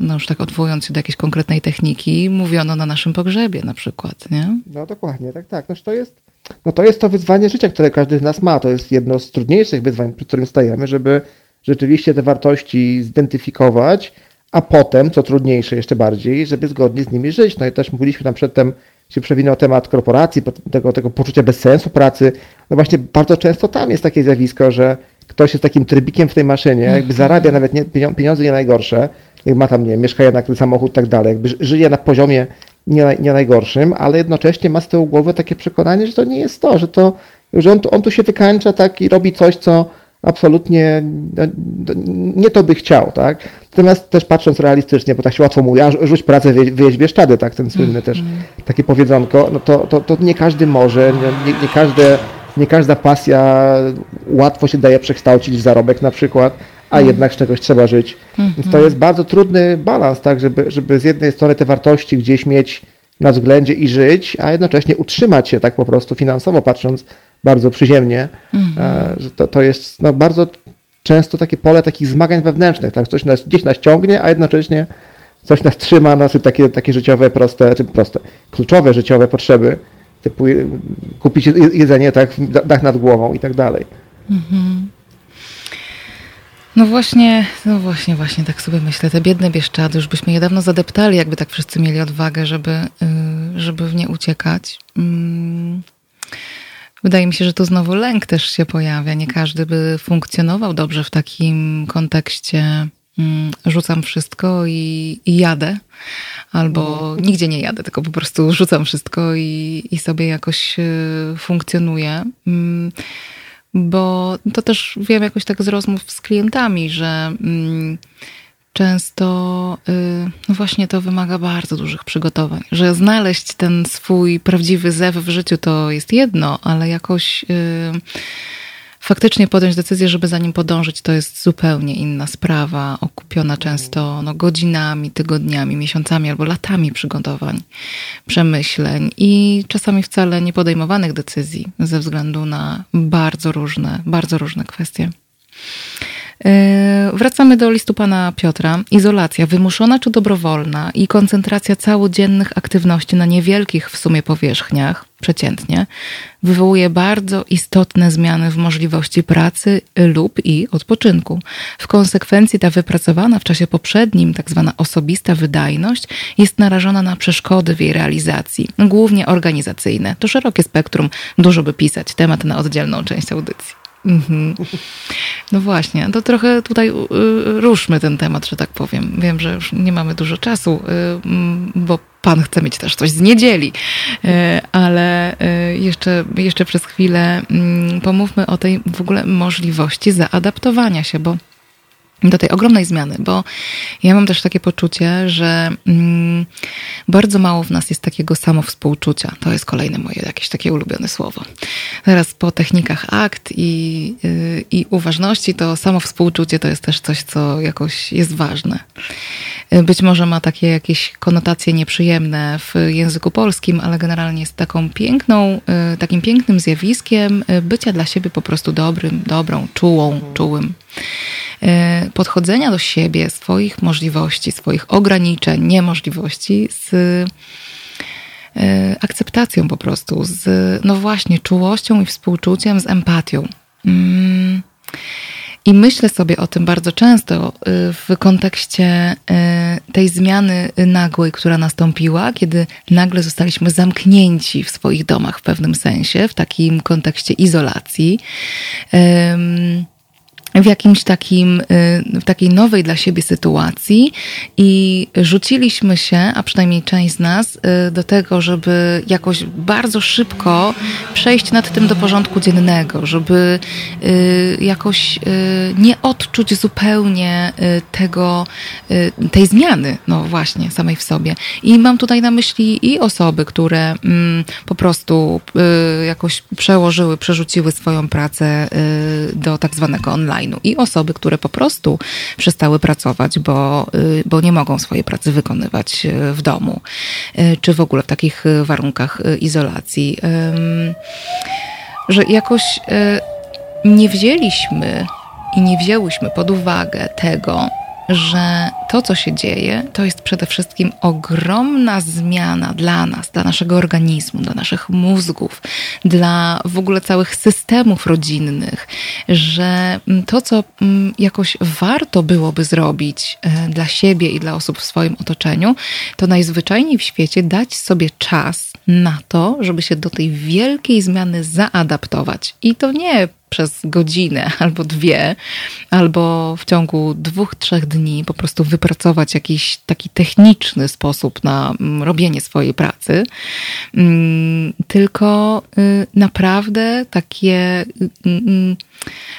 no już tak odwołując się do jakiejś konkretnej techniki, mówiono na naszym pogrzebie na przykład, nie? No dokładnie, tak, tak. No to jest, no to jest to wyzwanie życia, które każdy z nas ma. To jest jedno z trudniejszych wyzwań, przed którym stajemy, żeby rzeczywiście te wartości zidentyfikować, a potem, co trudniejsze jeszcze bardziej, żeby zgodnie z nimi żyć. No i też mówiliśmy tam przedtem, się przewinął temat korporacji, tego, tego poczucia bezsensu pracy. No właśnie bardzo często tam jest takie zjawisko, że ktoś jest takim trybikiem w tej maszynie, jakby mhm. zarabia nawet nie, pieniądze nie najgorsze, jak ma tam, nie mieszkanie na samochód i tak dalej, jakby żyje na poziomie nie, nie najgorszym, ale jednocześnie ma z tyłu głowy takie przekonanie, że to nie jest to, że to, że on, on tu się wykańcza tak i robi coś, co absolutnie no, nie to by chciał, tak? Natomiast też patrząc realistycznie, bo tak się łatwo mówi, a rzuć pracę, wyjeźdź Bieszczady, tak? Ten słynny też mhm. takie powiedzonko, no to, to, to nie każdy może, nie, nie, każde, nie każda pasja łatwo się daje przekształcić w zarobek na przykład, a mhm. jednak z czegoś trzeba żyć. Więc to mhm. jest bardzo trudny balans, tak? Żeby, żeby z jednej strony te wartości gdzieś mieć na względzie i żyć, a jednocześnie utrzymać się tak po prostu finansowo patrząc bardzo przyziemnie, mhm. że to, to jest no, bardzo często takie pole takich zmagań wewnętrznych, tak? coś nas, gdzieś nas ciągnie, a jednocześnie coś nas trzyma, nas takie, takie życiowe, proste, czy proste, kluczowe życiowe potrzeby, typu kupić jedzenie, tak, dach nad głową i tak dalej. Mhm. No właśnie, no właśnie, właśnie, tak sobie myślę. Te biedne Bieszczady, już byśmy je dawno zadeptali, jakby tak wszyscy mieli odwagę, żeby, y, żeby w nie uciekać. Mm. Wydaje mi się, że tu znowu lęk też się pojawia. Nie każdy by funkcjonował dobrze w takim kontekście mm, rzucam wszystko i, i jadę, albo no. nigdzie nie jadę, tylko po prostu rzucam wszystko i, i sobie jakoś y, funkcjonuję. Mm, bo to też wiem jakoś tak z rozmów z klientami, że mm, często y, no właśnie to wymaga bardzo dużych przygotowań, że znaleźć ten swój prawdziwy zew w życiu to jest jedno, ale jakoś y, faktycznie podjąć decyzję, żeby za nim podążyć, to jest zupełnie inna sprawa, okupiona często no, godzinami, tygodniami, miesiącami albo latami przygotowań, przemyśleń i czasami wcale niepodejmowanych decyzji ze względu na bardzo różne, bardzo różne kwestie. E, wracamy do listu pana Piotra. Izolacja wymuszona czy dobrowolna i koncentracja całodziennych aktywności na niewielkich w sumie powierzchniach, przeciętnie, wywołuje bardzo istotne zmiany w możliwości pracy lub i odpoczynku. W konsekwencji ta wypracowana w czasie poprzednim, tak zwana osobista wydajność, jest narażona na przeszkody w jej realizacji, głównie organizacyjne. To szerokie spektrum, dużo by pisać, temat na oddzielną część audycji. Mhm. No właśnie, to trochę tutaj y, ruszmy ten temat, że tak powiem. Wiem, że już nie mamy dużo czasu, y, bo Pan chce mieć też coś z niedzieli, y, ale jeszcze, jeszcze przez chwilę mm, pomówmy o tej w ogóle możliwości zaadaptowania się, bo do tej ogromnej zmiany, bo ja mam też takie poczucie, że mm, bardzo mało w nas jest takiego samowspółczucia. To jest kolejne moje jakieś takie ulubione słowo. Teraz po technikach akt i, yy, i uważności, to samowspółczucie to jest też coś, co jakoś jest ważne. Y, być może ma takie jakieś konotacje nieprzyjemne w języku polskim, ale generalnie jest taką piękną, yy, takim pięknym zjawiskiem y, bycia dla siebie po prostu dobrym, dobrą, czułą, czułym. E, podchodzenia do siebie, swoich możliwości, swoich ograniczeń, niemożliwości z e, akceptacją po prostu, z, no właśnie, czułością i współczuciem, z empatią. Mm. I myślę sobie o tym bardzo często e, w kontekście tej zmiany nagłej, która nastąpiła, kiedy nagle zostaliśmy zamknięci w swoich domach w pewnym sensie, w takim kontekście izolacji w jakimś takim, y, w takiej nowej dla siebie sytuacji i rzuciliśmy się, a przynajmniej część z nas, y, do tego, żeby jakoś bardzo szybko przejść nad tym do porządku dziennego, żeby y, jakoś nie odczuć zupełnie tego, tej zmiany, no właśnie, samej w sobie. I mam tutaj na myśli i osoby, które mm, po prostu jakoś przełożyły, przerzuciły swoją pracę do tak zwanego online i osoby, które po prostu przestały pracować, bo, y, bo nie mogą swojej pracy wykonywać y, w domu, y, czy w ogóle w takich warunkach izolacji, że jakoś nie wzięliśmy i nie wzięłyśmy pod uwagę tego, że to, co się dzieje, to jest przede wszystkim ogromna zmiana dla nas, dla naszego organizmu, dla naszych mózgów, dla w ogóle całych systemów rodzinnych, że to, co mm, jakoś warto byłoby zrobić e, dla siebie i dla osób w swoim otoczeniu, to najzwyczajniej w świecie dać sobie czas na to, żeby się do tej wielkiej zmiany zaadaptować. I to nie przez godzinę albo dwie, albo w ciągu dwóch, trzech dni po prostu wypracować jakiś taki techniczny sposób na mm, robienie swojej pracy, mm, tylko y, naprawdę takie y, y,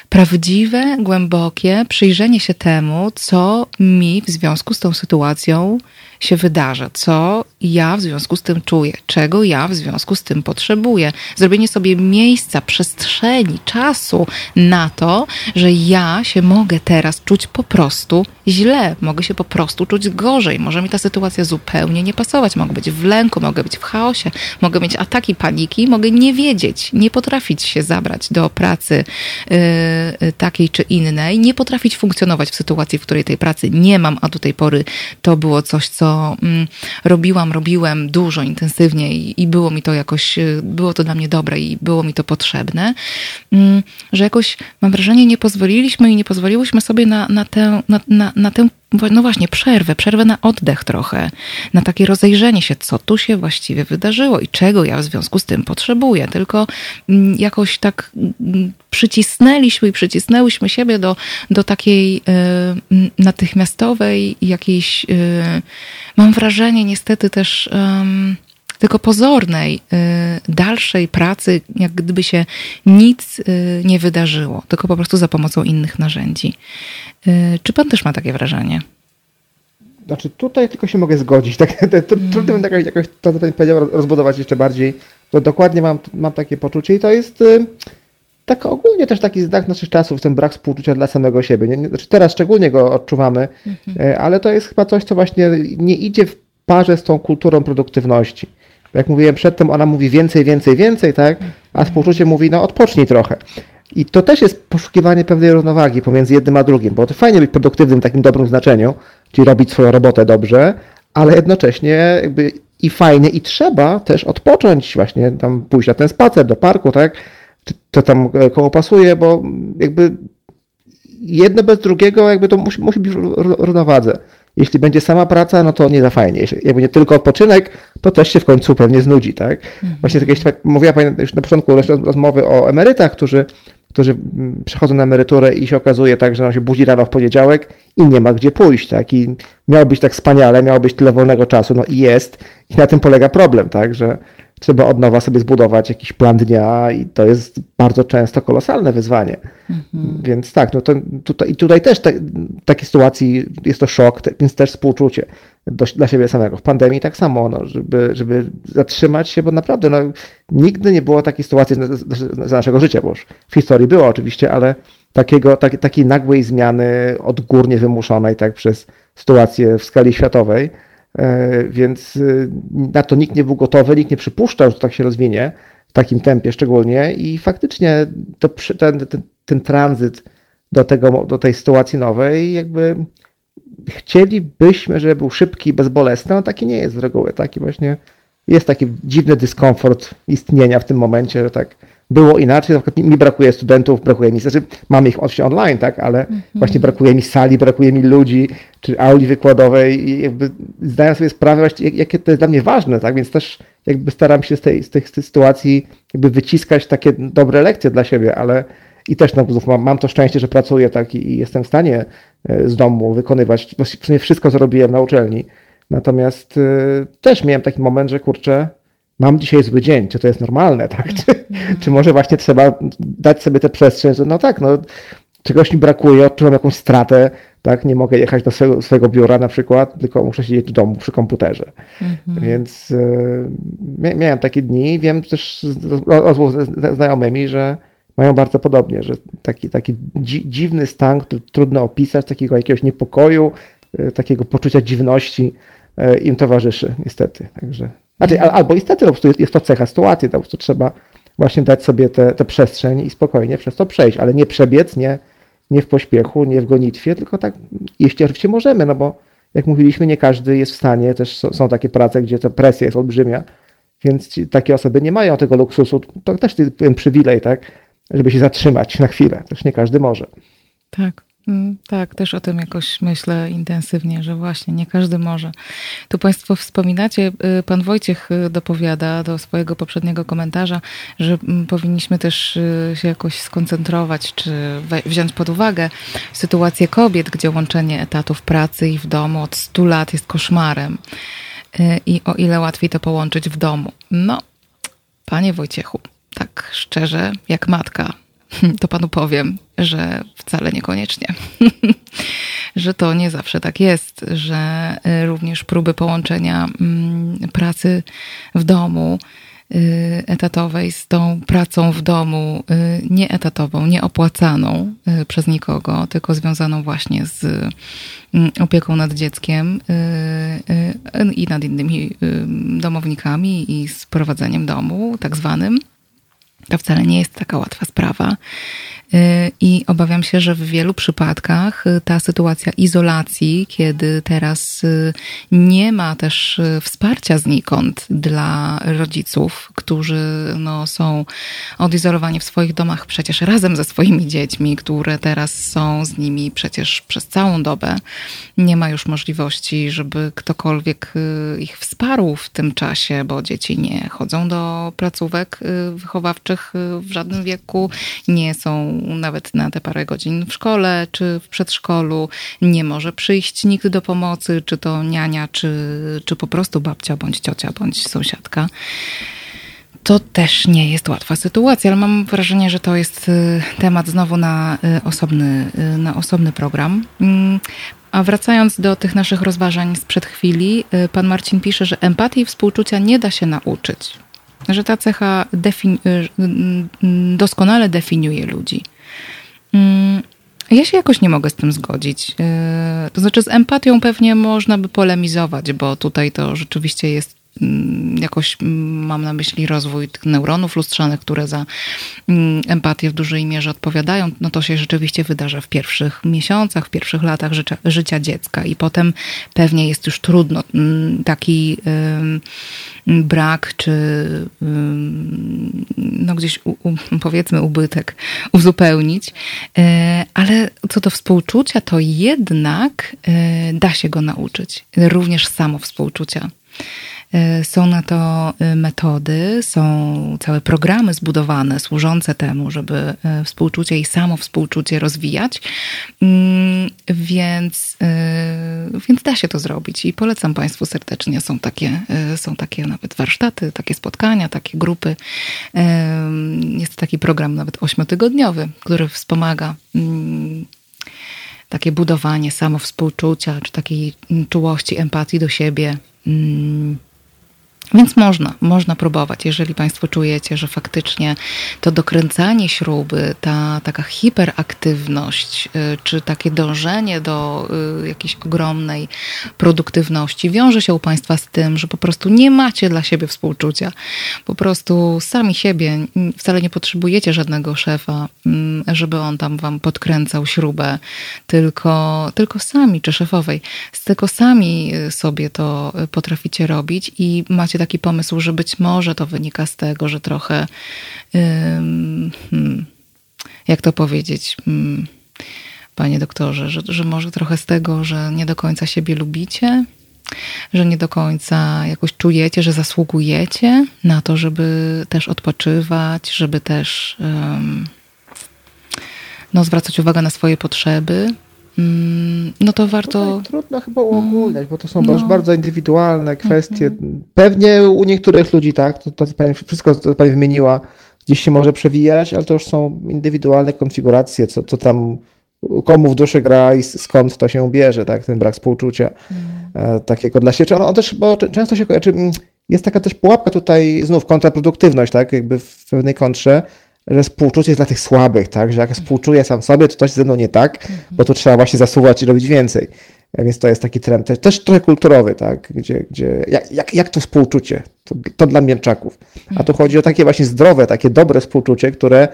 prawdziwe, głębokie przyjrzenie się temu, co mi w związku z tą sytuacją się wydarza, co ja w związku z tym czuję, czego ja w związku z tym potrzebuję. Zrobienie sobie miejsca, przestrzeni, czasu na to, że ja się mogę teraz czuć po prostu źle, mogę się po prostu czuć gorzej, może mi ta sytuacja zupełnie nie pasować, mogę być w lęku, mogę być w chaosie, mogę mieć ataki paniki, mogę nie wiedzieć, nie potrafić się zabrać do pracy yy, takiej czy innej, nie potrafić funkcjonować w sytuacji, w której tej pracy nie mam, a do tej pory to było coś, co mm, robiłam, robiłem dużo, intensywnie i, i, było mi to jakoś, y, było to dla mnie dobre i było mi to potrzebne, mm, że jakoś mam wrażenie, nie pozwoliliśmy i nie pozwoliłyśmy sobie na, na, tę, na, na, na tę no właśnie, przerwę, przerwę na oddech trochę, na takie rozejrzenie się, co tu się właściwie wydarzyło i czego ja w związku z tym potrzebuję. Tylko mm, jakoś tak mm, przycisnęliśmy i przycisnęłyśmy siebie do, do takiej y, natychmiastowej jakiejś, y, mam wrażenie niestety też... tylko pozornej, y, dalszej pracy, jak gdyby się nic y, nie wydarzyło, tylko po prostu za pomocą innych narzędzi. Y, czy pan też ma takie wrażenie? Znaczy tutaj tylko się mogę zgodzić. Tak, trudno bym jakoś, jakoś to, co powiedział, rozbudować jeszcze bardziej. To dokładnie mam, mam takie poczucie i to jest tak ogólnie też taki znak naszych czasów, ten brak współczucia dla samego siebie. Nie, znaczy teraz szczególnie go odczuwamy, mhm. ale to jest chyba coś, co właśnie nie idzie w parze z tą kulturą produktywności jak mówiłem przedtem, ona mówi więcej, więcej, więcej, tak? A współczucie mówi, no odpocznij trochę. I to też jest poszukiwanie pewnej równowagi pomiędzy jednym a drugim, bo to fajnie być produktywnym w takim dobrym znaczeniu, czyli robić swoją robotę dobrze, ale jednocześnie jakby i fajnie, i trzeba też odpocząć, właśnie tam pójść na ten spacer do parku, tak? Czy to tam e, koło pasuje, bo jakby jedno bez drugiego jakby to musi, musi być w równowadze. Jeśli będzie sama praca, no to nie za fajnie. Jeśli jakby nie tylko odpoczynek, to też się w końcu pewnie znudzi, tak? Mhm. Właśnie tak jak mówiła Pani już na początku rozmowy o emerytach, którzy, którzy mm, przechodzą na emeryturę i się okazuje tak, że on się budzi rano w poniedziałek i nie ma gdzie pójść, tak? I miało być tak wspaniale, miało być tyle wolnego czasu, no i jest. I na tym polega problem, tak? Że trzeba od nowa sobie zbudować jakiś plan dnia i to jest bardzo często kolosalne wyzwanie. Mhm. Więc tak, no to tutaj, i tutaj też te, w takiej sytuacji jest to szok, więc też współczucie do, dla siebie samego. W pandemii tak samo, no, żeby, żeby zatrzymać się, bo naprawdę no, nigdy nie było takiej sytuacji za naszego życia, bo już w historii było oczywiście, ale takiego, tak, takiej nagłej zmiany odgórnie wymuszonej tak przez sytuację w skali światowej, więc y, na to nikt nie był gotowy, nikt nie przypuszczał, że tak się rozwinie w takim tempie szczególnie i faktycznie to, ten, ten, ten tranzyt do, tego, do tej sytuacji nowej jakby chcielibyśmy, żeby był szybki i bezbolesny, a taki nie jest z reguły. Taki właśnie jest taki dziwny dyskomfort istnienia w tym momencie, że tak było inaczej. Na przykład mi brakuje studentów, brakuje mi, znaczy mamy ich oczywiście online, tak, ale mhm. właśnie brakuje mi sali, brakuje mi ludzi, czy auli wykładowej i jakby zdaję sobie sprawę właśnie, jakie to jest dla mnie ważne, tak, więc też jakby staram się z tej, z tej, z tej sytuacji jakby wyciskać takie dobre lekcje dla siebie, ale i też no, mam, mam to szczęście, że pracuję tak i, i jestem w stanie e, z domu wykonywać właściwie wszystko, co robiłem na uczelni. Natomiast y, też miałem taki moment, że kurczę, mam dzisiaj zły dzień, czy to jest normalne, tak? Czy, mm. czy może właśnie trzeba dać sobie tę przestrzeń, że no tak, no czegoś mi brakuje, odczuwam jakąś stratę, tak? Nie mogę jechać do swojego, swojego biura na przykład, tylko muszę siedzieć w domu przy komputerze. -hmm. Więc y, miałem takie dni. Wiem też z rozmów ze znajomymi, że mają bardzo podobnie, że taki, taki dzi dziwny stan, który trudno opisać, takiego jakiegoś niepokoju, y, takiego poczucia dziwności y, im towarzyszy niestety. Także znaczy, albo niestety po prostu jest, jest to cecha sytuacji, po prostu trzeba właśnie dać sobie tę przestrzeń i spokojnie przez to przejść, ale nie przebiec, nie, nie w pośpiechu, nie w gonitwie, tylko tak, jeśli oczywiście możemy, no bo jak mówiliśmy, nie każdy jest w stanie, też są, takie prace, gdzie ta presja jest olbrzymia, więc ci, takie osoby nie mają tego luksusu, to też jest przywilej, tak, żeby się zatrzymać na chwilę, też nie każdy może. Tak. Mm, tak, też o tym jakoś myślę intensywnie, że właśnie nie każdy może. Tu Państwo wspominacie, y, pan Wojciech y, dopowiada do swojego poprzedniego komentarza, że mm, powinniśmy też y, się jakoś skoncentrować, czy wziąć pod uwagę sytuację kobiet, gdzie łączenie etatów pracy i w domu od 100 lat jest koszmarem. I o ile łatwiej to połączyć w domu. No, panie Wojciechu, tak szczerze, jak matka, to panu powiem, że wcale niekoniecznie. że to nie zawsze tak jest, że y, również próby połączenia mm, pracy w domu y, etatowej z tą pracą w domu y, nieetatową, nieopłacaną przez nikogo, tylko związaną właśnie z mm, opieką nad dzieckiem i nad innymi domownikami i z prowadzeniem domu, tak zwanym to wcale nie jest taka łatwa sprawa. Y, I obawiam się, że w wielu przypadkach y, ta sytuacja izolacji, kiedy teraz y, nie ma też wsparcia znikąd dla rodziców, którzy no, są odizolowani w swoich domach przecież razem ze swoimi dziećmi, które teraz są z nimi przecież przez całą dobę, nie ma już możliwości, żeby ktokolwiek ich wsparł w tym czasie, bo dzieci nie chodzą do placówek wychowawczych w żadnym wieku, nie są nawet na te parę godzin w szkole czy w przedszkolu. Nie może przyjść nikt do pomocy, czy to niania, czy, czy po prostu babcia, bądź ciocia, bądź sąsiadka. To też nie jest łatwa sytuacja, ale mam wrażenie, że to jest y, temat znowu na y, osobny, y, na osobny program. Mm, a wracając do tych naszych rozważań sprzed chwili, pan Marcin pisze, że empatii i współczucia nie da się nauczyć. Że ta cecha defini doskonale definiuje ludzi. Mm, ja się jakoś nie mogę z tym zgodzić. E, to znaczy, z empatią pewnie można by polemizować, bo tutaj to rzeczywiście jest jakoś mm, mam na myśli rozwój tych neuronów lustrzanych, które za mm, empatię w dużej mierze odpowiadają, no to się rzeczywiście wydarza w pierwszych miesiącach, w pierwszych latach życia, życia dziecka. I potem pewnie jest już trudno taki brak czy no gdzieś u, u, powiedzmy ubytek uzupełnić, e, ale co do współczucia, to jednak e, da się go nauczyć, również samo współczucia. E, są na to e, metody, są całe programy zbudowane służące temu, żeby e, współczucie i samo współczucie rozwijać, mm, więc, więc da się to zrobić i polecam Państwu serdecznie. Są takie, są takie nawet warsztaty, takie spotkania, takie grupy. Jest taki program nawet ośmiotygodniowy, który wspomaga mm, takie budowanie samowspółczucia, czy takiej czułości, empatii do siebie. Więc można, można próbować, jeżeli Państwo czujecie, że faktycznie to dokręcanie śruby, ta taka hiperaktywność, y, czy takie dążenie do y, jakiejś ogromnej produktywności wiąże się u Państwa z tym, że po prostu nie macie dla siebie współczucia. Po prostu sami siebie, wcale nie potrzebujecie żadnego szefa, mm, żeby on tam Wam podkręcał śrubę, tylko, tylko sami, czy szefowej, tylko sami y, sobie to potraficie robić i macie taki pomysł, że być może to wynika z tego, że trochę, hmm, jak to powiedzieć, hmm, panie doktorze, że, że może trochę z tego, że nie do końca siebie lubicie, że nie do końca jakoś czujecie, że zasługujecie na to, żeby też odpoczywać, żeby też no, zwracać uwagę na swoje potrzeby. Mm, no to warto. No tak, trudno chyba uogólniać, bo to są no. bardzo indywidualne kwestie. Mhm. Pewnie u niektórych ludzi tak, to, to pani, wszystko, co pani wymieniła, gdzieś się może przewijać, ale to już są indywidualne konfiguracje, co, co tam komu w duszy gra i skąd to się bierze, tak, ten brak współczucia mm. takiego dla siebie. On, on też, bo często się kojarzy, mm, jest taka też pułapka tutaj, znów kontraproduktywność, tak, jakby w pewnej kontrze, że współczucie jest dla tych słabych, tak? Że jak współczuję sam sobie, to coś ze mną nie tak, bo tu trzeba właśnie zasuwać i robić więcej. Więc to jest taki trend też, też trochę kulturowy, tak? Gdzie, gdzie, jak, jak, jak to współczucie? To, to dla mięczaków. A tu chodzi o takie właśnie zdrowe, takie dobre współczucie, które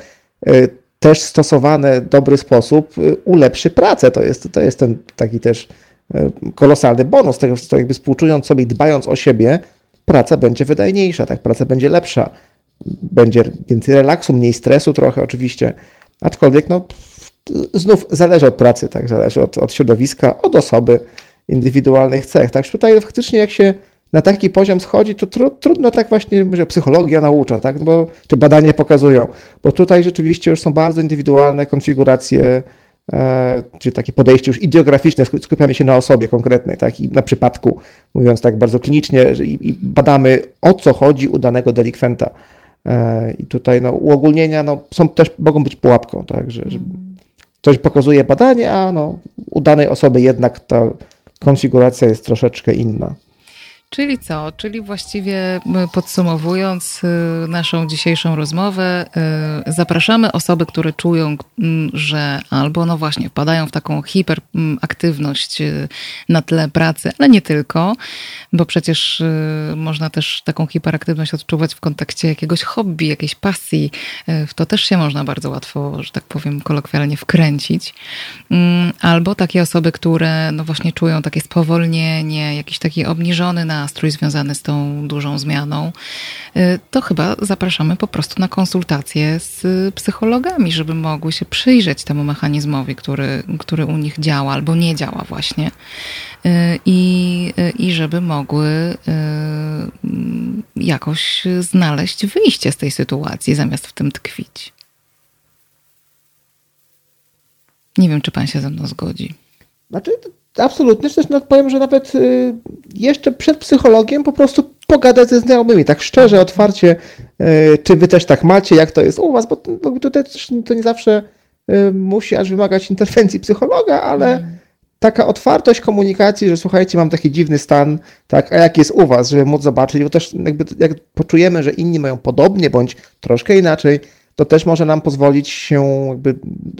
y, też stosowane w dobry sposób y, ulepszy pracę. To jest, to jest ten taki też y, kolosalny bonus tego, to jakby współczując sobie i dbając o siebie, praca będzie wydajniejsza, tak? Praca będzie lepsza będzie więcej relaksu, mniej stresu trochę oczywiście, aczkolwiek no, znów zależy od pracy, tak, zależy od, od środowiska, od osoby, indywidualnych cech. Tak, tutaj faktycznie jak się na taki poziom schodzi, to tru, trudno tak właśnie, że psychologia naucza, tak, bo, czy badania pokazują, bo tutaj rzeczywiście już są bardzo indywidualne konfiguracje, e, czy takie podejście już ideograficzne, skupiamy się na osobie konkretnej, tak, i na przypadku, mówiąc tak bardzo klinicznie, i, i badamy o co chodzi u danego delikwenta. E, I tutaj no, uogólnienia no, są też mogą być pułapką, tak, że, że coś pokazuje badanie, a no, u danej osoby jednak ta konfiguracja jest troszeczkę inna. Czyli co? Czyli właściwie podsumowując y, naszą dzisiejszą rozmowę, y, zapraszamy osoby, które czują, że albo no właśnie wpadają w taką hiperaktywność y, na tle pracy, ale nie tylko, bo przecież można też taką hiperaktywność odczuwać w kontekście jakiegoś hobby, jakiejś pasji. W to też się można bardzo łatwo, że tak powiem, kolokwialnie wkręcić. Mm, albo takie osoby, które no właśnie czują takie spowolnienie, jakiś taki obniżony na nastrój związany z tą dużą zmianą, y, to chyba zapraszamy po prostu na konsultacje z psychologami, żeby mogły się przyjrzeć temu mechanizmowi, który, który u nich działa albo nie działa właśnie. Y, I, y, i żeby mogły jakoś znaleźć wyjście z tej sytuacji, zamiast w tym tkwić. Nie wiem, czy pan się ze mną zgodzi. Znaczy, absolutnie. Też no, powiem, że nawet y, jeszcze przed psychologiem po prostu pogadać ze znajomymi, tak szczerze, otwarcie, y, czy wy też tak macie, jak to jest u was, bo, tutaj też to nie zawsze y, musi aż wymagać interwencji psychologa, ale mm. taka otwartość komunikacji, że słuchajcie, mam taki dziwny stan, tak, a jak jest u was, żeby móc zobaczyć, bo też jakby jak poczujemy, że inni mają podobnie, bądź troszkę inaczej, to też może nam pozwolić się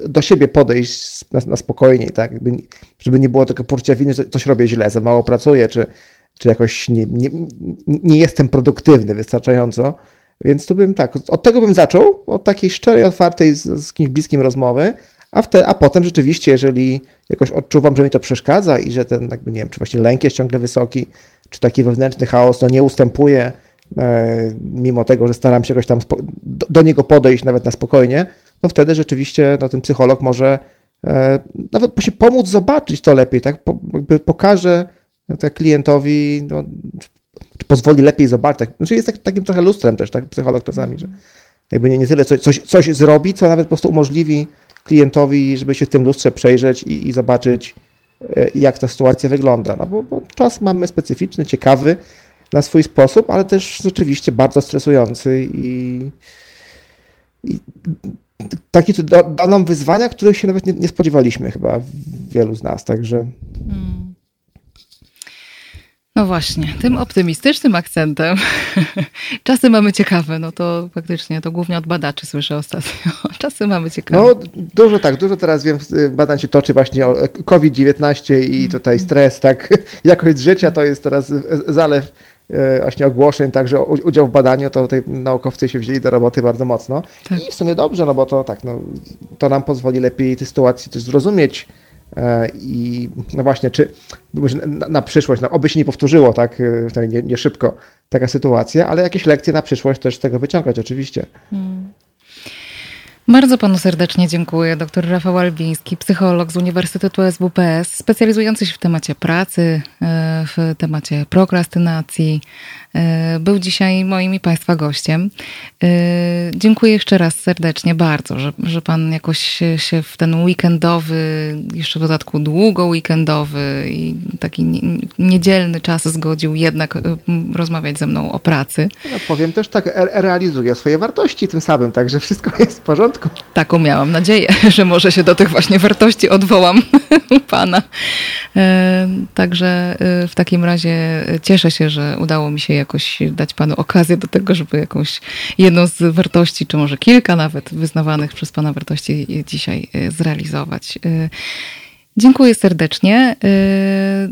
do siebie podejść na, na spokojniej, tak? Jakby, żeby nie było tego poczucia winy, że coś robię źle, za mało pracuję, czy czy jakoś nie, nie, nie jestem produktywny wystarczająco. Więc tu bym tak, od tego bym zaczął, od takiej szczerej, otwartej z, z kimś bliskim rozmowy, a, wte, a potem rzeczywiście, jeżeli jakoś odczuwam, że mi to przeszkadza i że ten, jakby nie wiem, czy właśnie lęk jest ciągle wysoki, czy taki wewnętrzny chaos no, nie ustępuje, mimo tego, że staram się jakoś tam do, niego podejść nawet na spokojnie, to wtedy rzeczywiście no, ten psycholog może e, nawet się pomóc zobaczyć to lepiej, tak? Pokaże tak klientowi, no, czy pozwoli lepiej zobaczyć. Tak, znaczy jest tak, takim trochę lustrem też, tak, psycholog czasami, że jakby nie, nie tyle coś, coś, coś zrobi, co nawet po prostu umożliwi klientowi, żeby się w tym lustrze przejrzeć i, i zobaczyć, e, jak ta sytuacja wygląda. No bo, bo czas mamy specyficzny, ciekawy na swój sposób, ale też rzeczywiście bardzo stresujący i, i takie da nam wyzwania, których się nawet nie, nie spodziewaliśmy chyba wielu z nas, także... Hmm. No właśnie, tym optymistycznym akcentem. Czasy mamy ciekawe, no to faktycznie to głównie od badaczy słyszę ostatnio. Czasy mamy ciekawe. No dużo tak, dużo teraz wiem, badań się toczy właśnie o COVID-19 i tutaj stres, tak, jakość życia to jest teraz zalew e, właśnie ogłoszeń, także udział w badaniu, to tutaj naukowcy się wzięli do roboty bardzo mocno. Tak. I w sumie dobrze, no bo to tak, no, to nam pozwoli lepiej tę sytuację też zrozumieć, E, I no właśnie, czy na, na przyszłość, no oby się nie powtórzyło, tak, e, nie, nie, szybko taka sytuacja, ale jakieś lekcje na przyszłość też z tego wyciągać, oczywiście. Hmm. Bardzo panu serdecznie dziękuję. Dr Rafał Albiński, psycholog z Uniwersytetu SWPS, specjalizujący się w temacie pracy, e, w temacie prokrastynacji, był dzisiaj moim i Państwa gościem. E, dziękuję jeszcze raz serdecznie bardzo, że, że Pan jakoś się w ten weekendowy, jeszcze w dodatku długo weekendowy i taki niedzielny czas zgodził jednak e, rozmawiać ze mną o pracy. No, powiem też tak, realizuję swoje wartości tym samym, także wszystko jest w porządku. Taką miałam nadzieję, że może się do tych właśnie wartości odwołam Pana. Także w takim razie cieszę się, że udało mi się jakoś dać Panu okazję do tego, żeby jakąś jedną z wartości, czy może kilka nawet wyznawanych przez Pana wartości dzisiaj e, zrealizować. E, dziękuję serdecznie. E,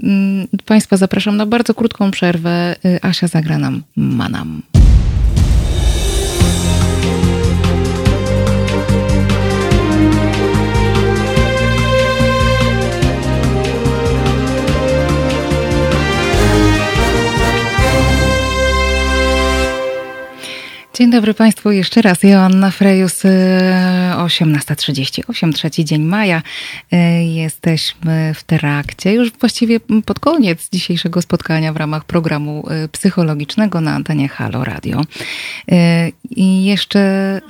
państwa zapraszam na bardzo krótką przerwę. Asia zagra nam Manam. Dzień dobry Państwu jeszcze raz. Joanna Frejus, 18.38, y, trzeci dzień maja. Y, jesteśmy w trakcie, już właściwie pod koniec dzisiejszego spotkania w ramach programu y, psychologicznego na antenie Halo Radio. I jeszcze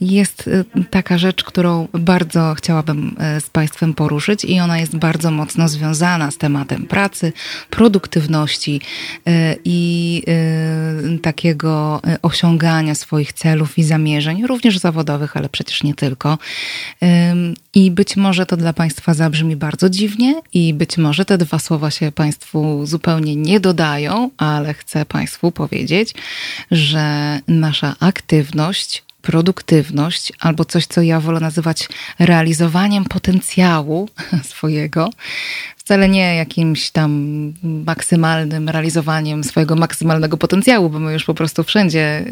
jest taka rzecz, którą bardzo chciałabym z Państwem poruszyć i ona jest bardzo mocno związana z tematem pracy, produktywności i takiego osiągnięcia osiągania swoich celów i zamierzeń, również zawodowych, ale przecież nie tylko. I być może to dla Państwa zabrzmi bardzo dziwnie, i być może te dwa słowa się Państwu zupełnie nie dodają, ale chcę Państwu powiedzieć, że nasza aktywność produktywność, albo coś, co ja wolę nazywać realizowaniem potencjału swojego, wcale nie jakimś tam maksymalnym realizowaniem swojego maksymalnego potencjału, bo my już po prostu wszędzie,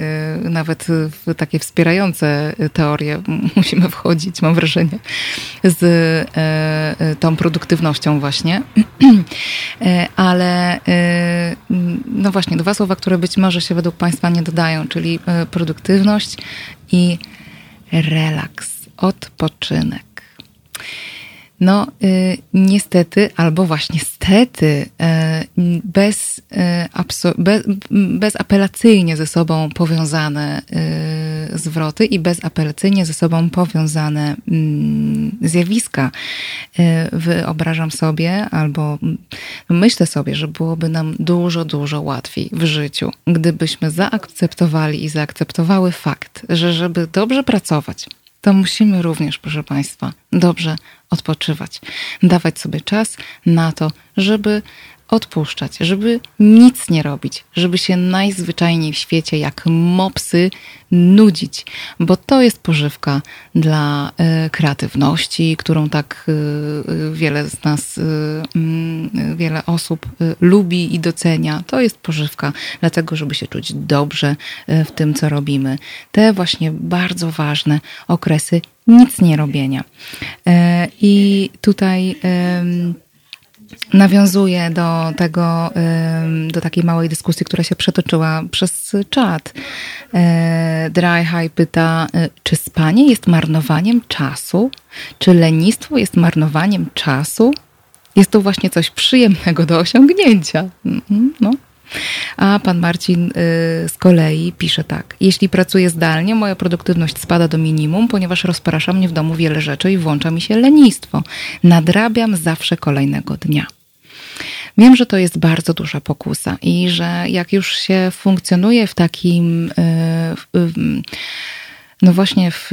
y, nawet w takie wspierające teorie musimy wchodzić, mam wrażenie, z y, y, tą produktywnością właśnie. Ale no właśnie, dwa słowa, które być może się według Państwa nie dodają, czyli produktywność i relaks, odpoczynek. No, y, niestety, albo właśnie stety, y, bez, y, bez, bezapelacyjnie ze sobą powiązane zwroty i bezapelacyjnie ze sobą powiązane mm, zjawiska. Wyobrażam sobie, albo myślę sobie, że byłoby nam dużo, dużo łatwiej w życiu, gdybyśmy zaakceptowali i zaakceptowały fakt, że żeby dobrze pracować, to musimy również, proszę Państwa, dobrze odpoczywać, dawać sobie czas na to, żeby odpuszczać, żeby nic nie robić, żeby się najzwyczajniej w świecie jak mopsy nudzić, bo to jest pożywka dla y, kreatywności, którą tak y, wiele z nas, y, wiele osób lubi i docenia. To jest pożywka dlatego, żeby się czuć dobrze w tym, co robimy. Te właśnie bardzo ważne okresy nic nie robienia. I tutaj nawiązuje do tego, do takiej małej dyskusji, która się przetoczyła przez czat. E, Dry High pyta, e, czy spanie jest marnowaniem czasu? Czy lenistwo jest marnowaniem czasu? Jest to właśnie coś przyjemnego do osiągnięcia. Mhm, no. A pan Marcin y, z kolei pisze tak. Jeśli pracuję zdalnie, moja produktywność spada do minimum, ponieważ rozprasza mnie w domu wiele rzeczy i włącza mi się lenistwo. Nadrabiam zawsze kolejnego dnia. Wiem, że to jest bardzo duża pokusa i że jak już się funkcjonuje w takim. Y, no właśnie w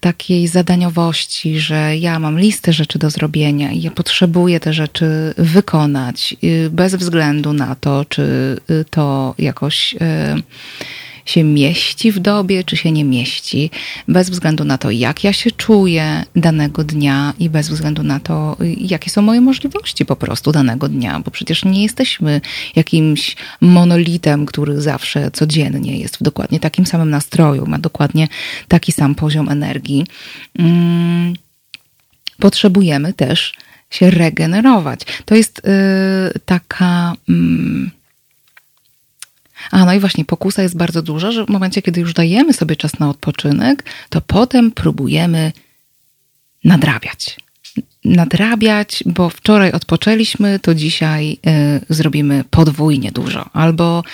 takiej zadaniowości, że ja mam listę rzeczy do zrobienia i ja potrzebuję te rzeczy wykonać y, bez względu na to, czy to jakoś się mieści w dobie, czy się nie mieści, bez względu na to, jak ja się czuję danego dnia i bez względu na to, jakie są moje możliwości po prostu danego dnia, bo przecież nie jesteśmy jakimś monolitem, który zawsze codziennie jest w dokładnie takim samym nastroju, ma dokładnie taki sam poziom energii. Mm, potrzebujemy też się regenerować. To jest yy, taka. Yy, a no i właśnie pokusa jest bardzo duża, że w momencie, kiedy już dajemy sobie czas na odpoczynek, to potem próbujemy nadrabiać. Nadrabiać, bo wczoraj odpoczęliśmy, to dzisiaj y, zrobimy podwójnie dużo. Albo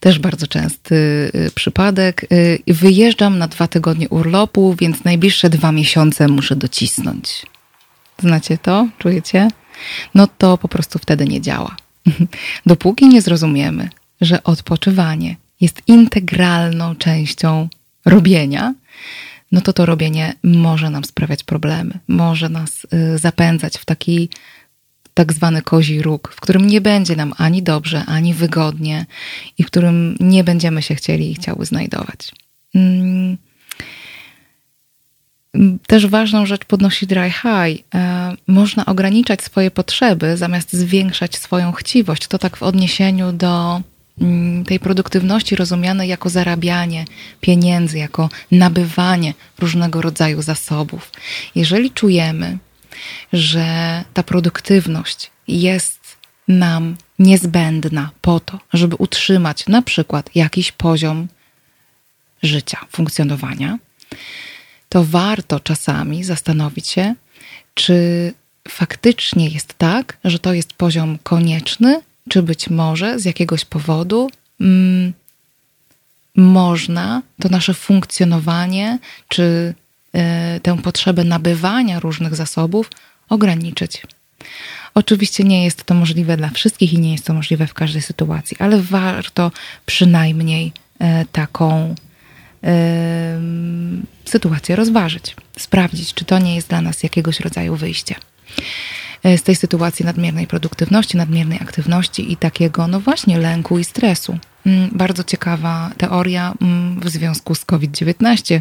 też bardzo częsty y, przypadek. Y, wyjeżdżam na dwa tygodnie urlopu, więc najbliższe dwa miesiące muszę docisnąć. Znacie to? Czujecie? No to po prostu wtedy nie działa. Dopóki nie zrozumiemy, że odpoczywanie jest integralną częścią robienia, no to to robienie może nam sprawiać problemy, może nas y, zapędzać w taki tak zwany kozi róg, w którym nie będzie nam ani dobrze, ani wygodnie i w którym nie będziemy się chcieli i chciały znajdować. Mm. Też ważną rzecz podnosi Dry High. E, można ograniczać swoje potrzeby zamiast zwiększać swoją chciwość. To tak w odniesieniu do tej produktywności rozumianej jako zarabianie pieniędzy, jako nabywanie różnego rodzaju zasobów. Jeżeli czujemy, że ta produktywność jest nam niezbędna po to, żeby utrzymać na przykład jakiś poziom życia, funkcjonowania, to warto czasami zastanowić się, czy faktycznie jest tak, że to jest poziom konieczny, czy być może z jakiegoś powodu mm, można to nasze funkcjonowanie, czy y, tę potrzebę nabywania różnych zasobów ograniczyć. Oczywiście nie jest to możliwe dla wszystkich i nie jest to możliwe w każdej sytuacji, ale warto przynajmniej y, taką y, sytuację rozważyć, sprawdzić, czy to nie jest dla nas jakiegoś rodzaju wyjście. E, z tej sytuacji nadmiernej produktywności, nadmiernej aktywności i takiego, no właśnie, lęku i stresu. Mm, bardzo ciekawa teoria mm, w związku z COVID-19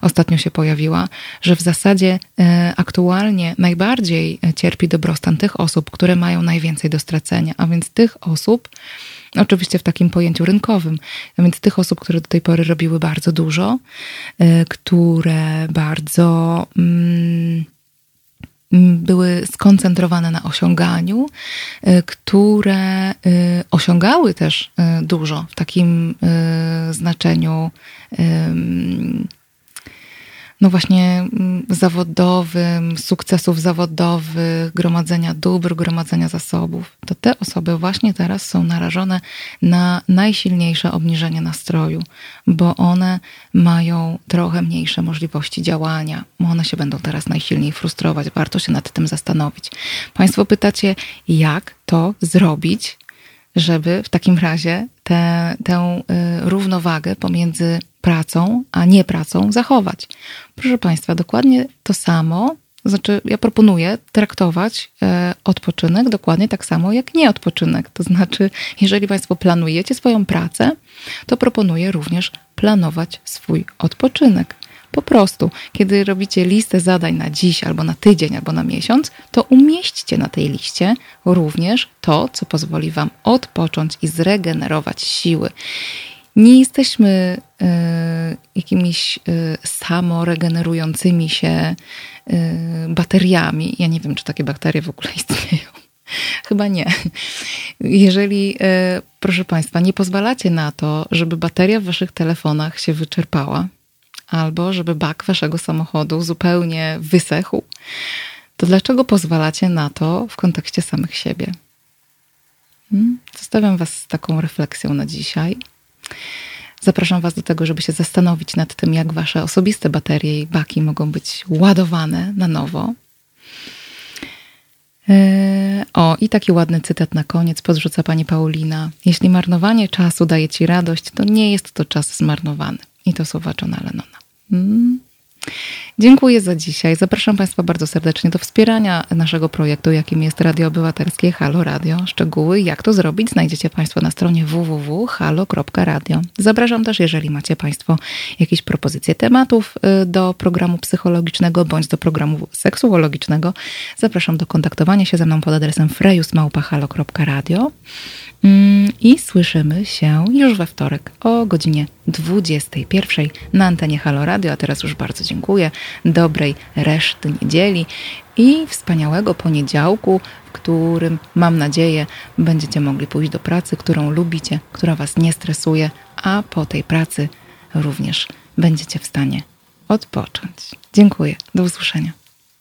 ostatnio się pojawiła, że w zasadzie e, aktualnie najbardziej cierpi dobrostan tych osób, które mają najwięcej do stracenia, a więc tych osób, Oczywiście w takim pojęciu rynkowym. A więc tych osób, które do tej pory robiły bardzo dużo, e, które bardzo. Mm, były skoncentrowane na osiąganiu, y, które y, osiągały też y, dużo w takim znaczeniu no właśnie mm, zawodowym, sukcesów zawodowych, gromadzenia dóbr, gromadzenia zasobów, to te osoby właśnie teraz są narażone na najsilniejsze obniżenie nastroju, bo one mają trochę mniejsze możliwości działania. One się będą teraz najsilniej frustrować. Warto się nad tym zastanowić. Państwo pytacie, jak to zrobić, żeby w takim razie tę, tę y, równowagę pomiędzy pracą, a nie pracą zachować. Proszę Państwa, dokładnie to samo znaczy ja proponuję traktować e, odpoczynek dokładnie tak samo jak nieodpoczynek. To znaczy, jeżeli Państwo planujecie swoją pracę, to proponuję również planować swój odpoczynek. Po prostu, kiedy robicie listę zadań na dziś, albo na tydzień, albo na miesiąc, to umieśćcie na tej liście również to, co pozwoli Wam odpocząć i zregenerować siły. Nie jesteśmy jakimiś y, samoregenerującymi się y, bateriami. Ja nie wiem, czy takie bakterie w ogóle istnieją. Chyba nie. Jeżeli, proszę Państwa, nie pozwalacie na to, żeby bateria w Waszych telefonach się wyczerpała, albo żeby bak Waszego samochodu zupełnie wysechł, to dlaczego pozwalacie na to w kontekście samych siebie? Hmm? Zostawiam Was z taką refleksją na dzisiaj. Zapraszam Was do tego, żeby się zastanowić nad tym, jak Wasze osobiste baterie i baki mogą być ładowane na nowo. E, o, i taki ładny cytat na koniec podrzuca pani Paulina. Jeśli marnowanie czasu daje ci radość, to nie jest to czas zmarnowany. I to słowa Johna Lennona. Mm. Dziękuję za dzisiaj. Zapraszam Państwa bardzo serdecznie do wspierania naszego projektu, jakim jest Radio Obywatelskie Halo Radio. Szczegóły, jak to zrobić, znajdziecie Państwo na stronie www.halo.radio. Zapraszam też, jeżeli macie Państwo jakieś propozycje tematów y, do programu psychologicznego bądź do programu seksuologicznego, zapraszam do kontaktowania się ze mną pod adresem frejusmałpahalo.radio. Mm, I słyszymy się już we wtorek o godzinie 21 na antenie Halo Radio. A teraz już bardzo dziękuję. Dobrej reszty niedzieli i wspaniałego poniedziałku, w którym mam nadzieję będziecie mogli pójść do pracy, którą lubicie, która Was nie stresuje, a po tej pracy również będziecie w stanie odpocząć. Dziękuję. Do usłyszenia.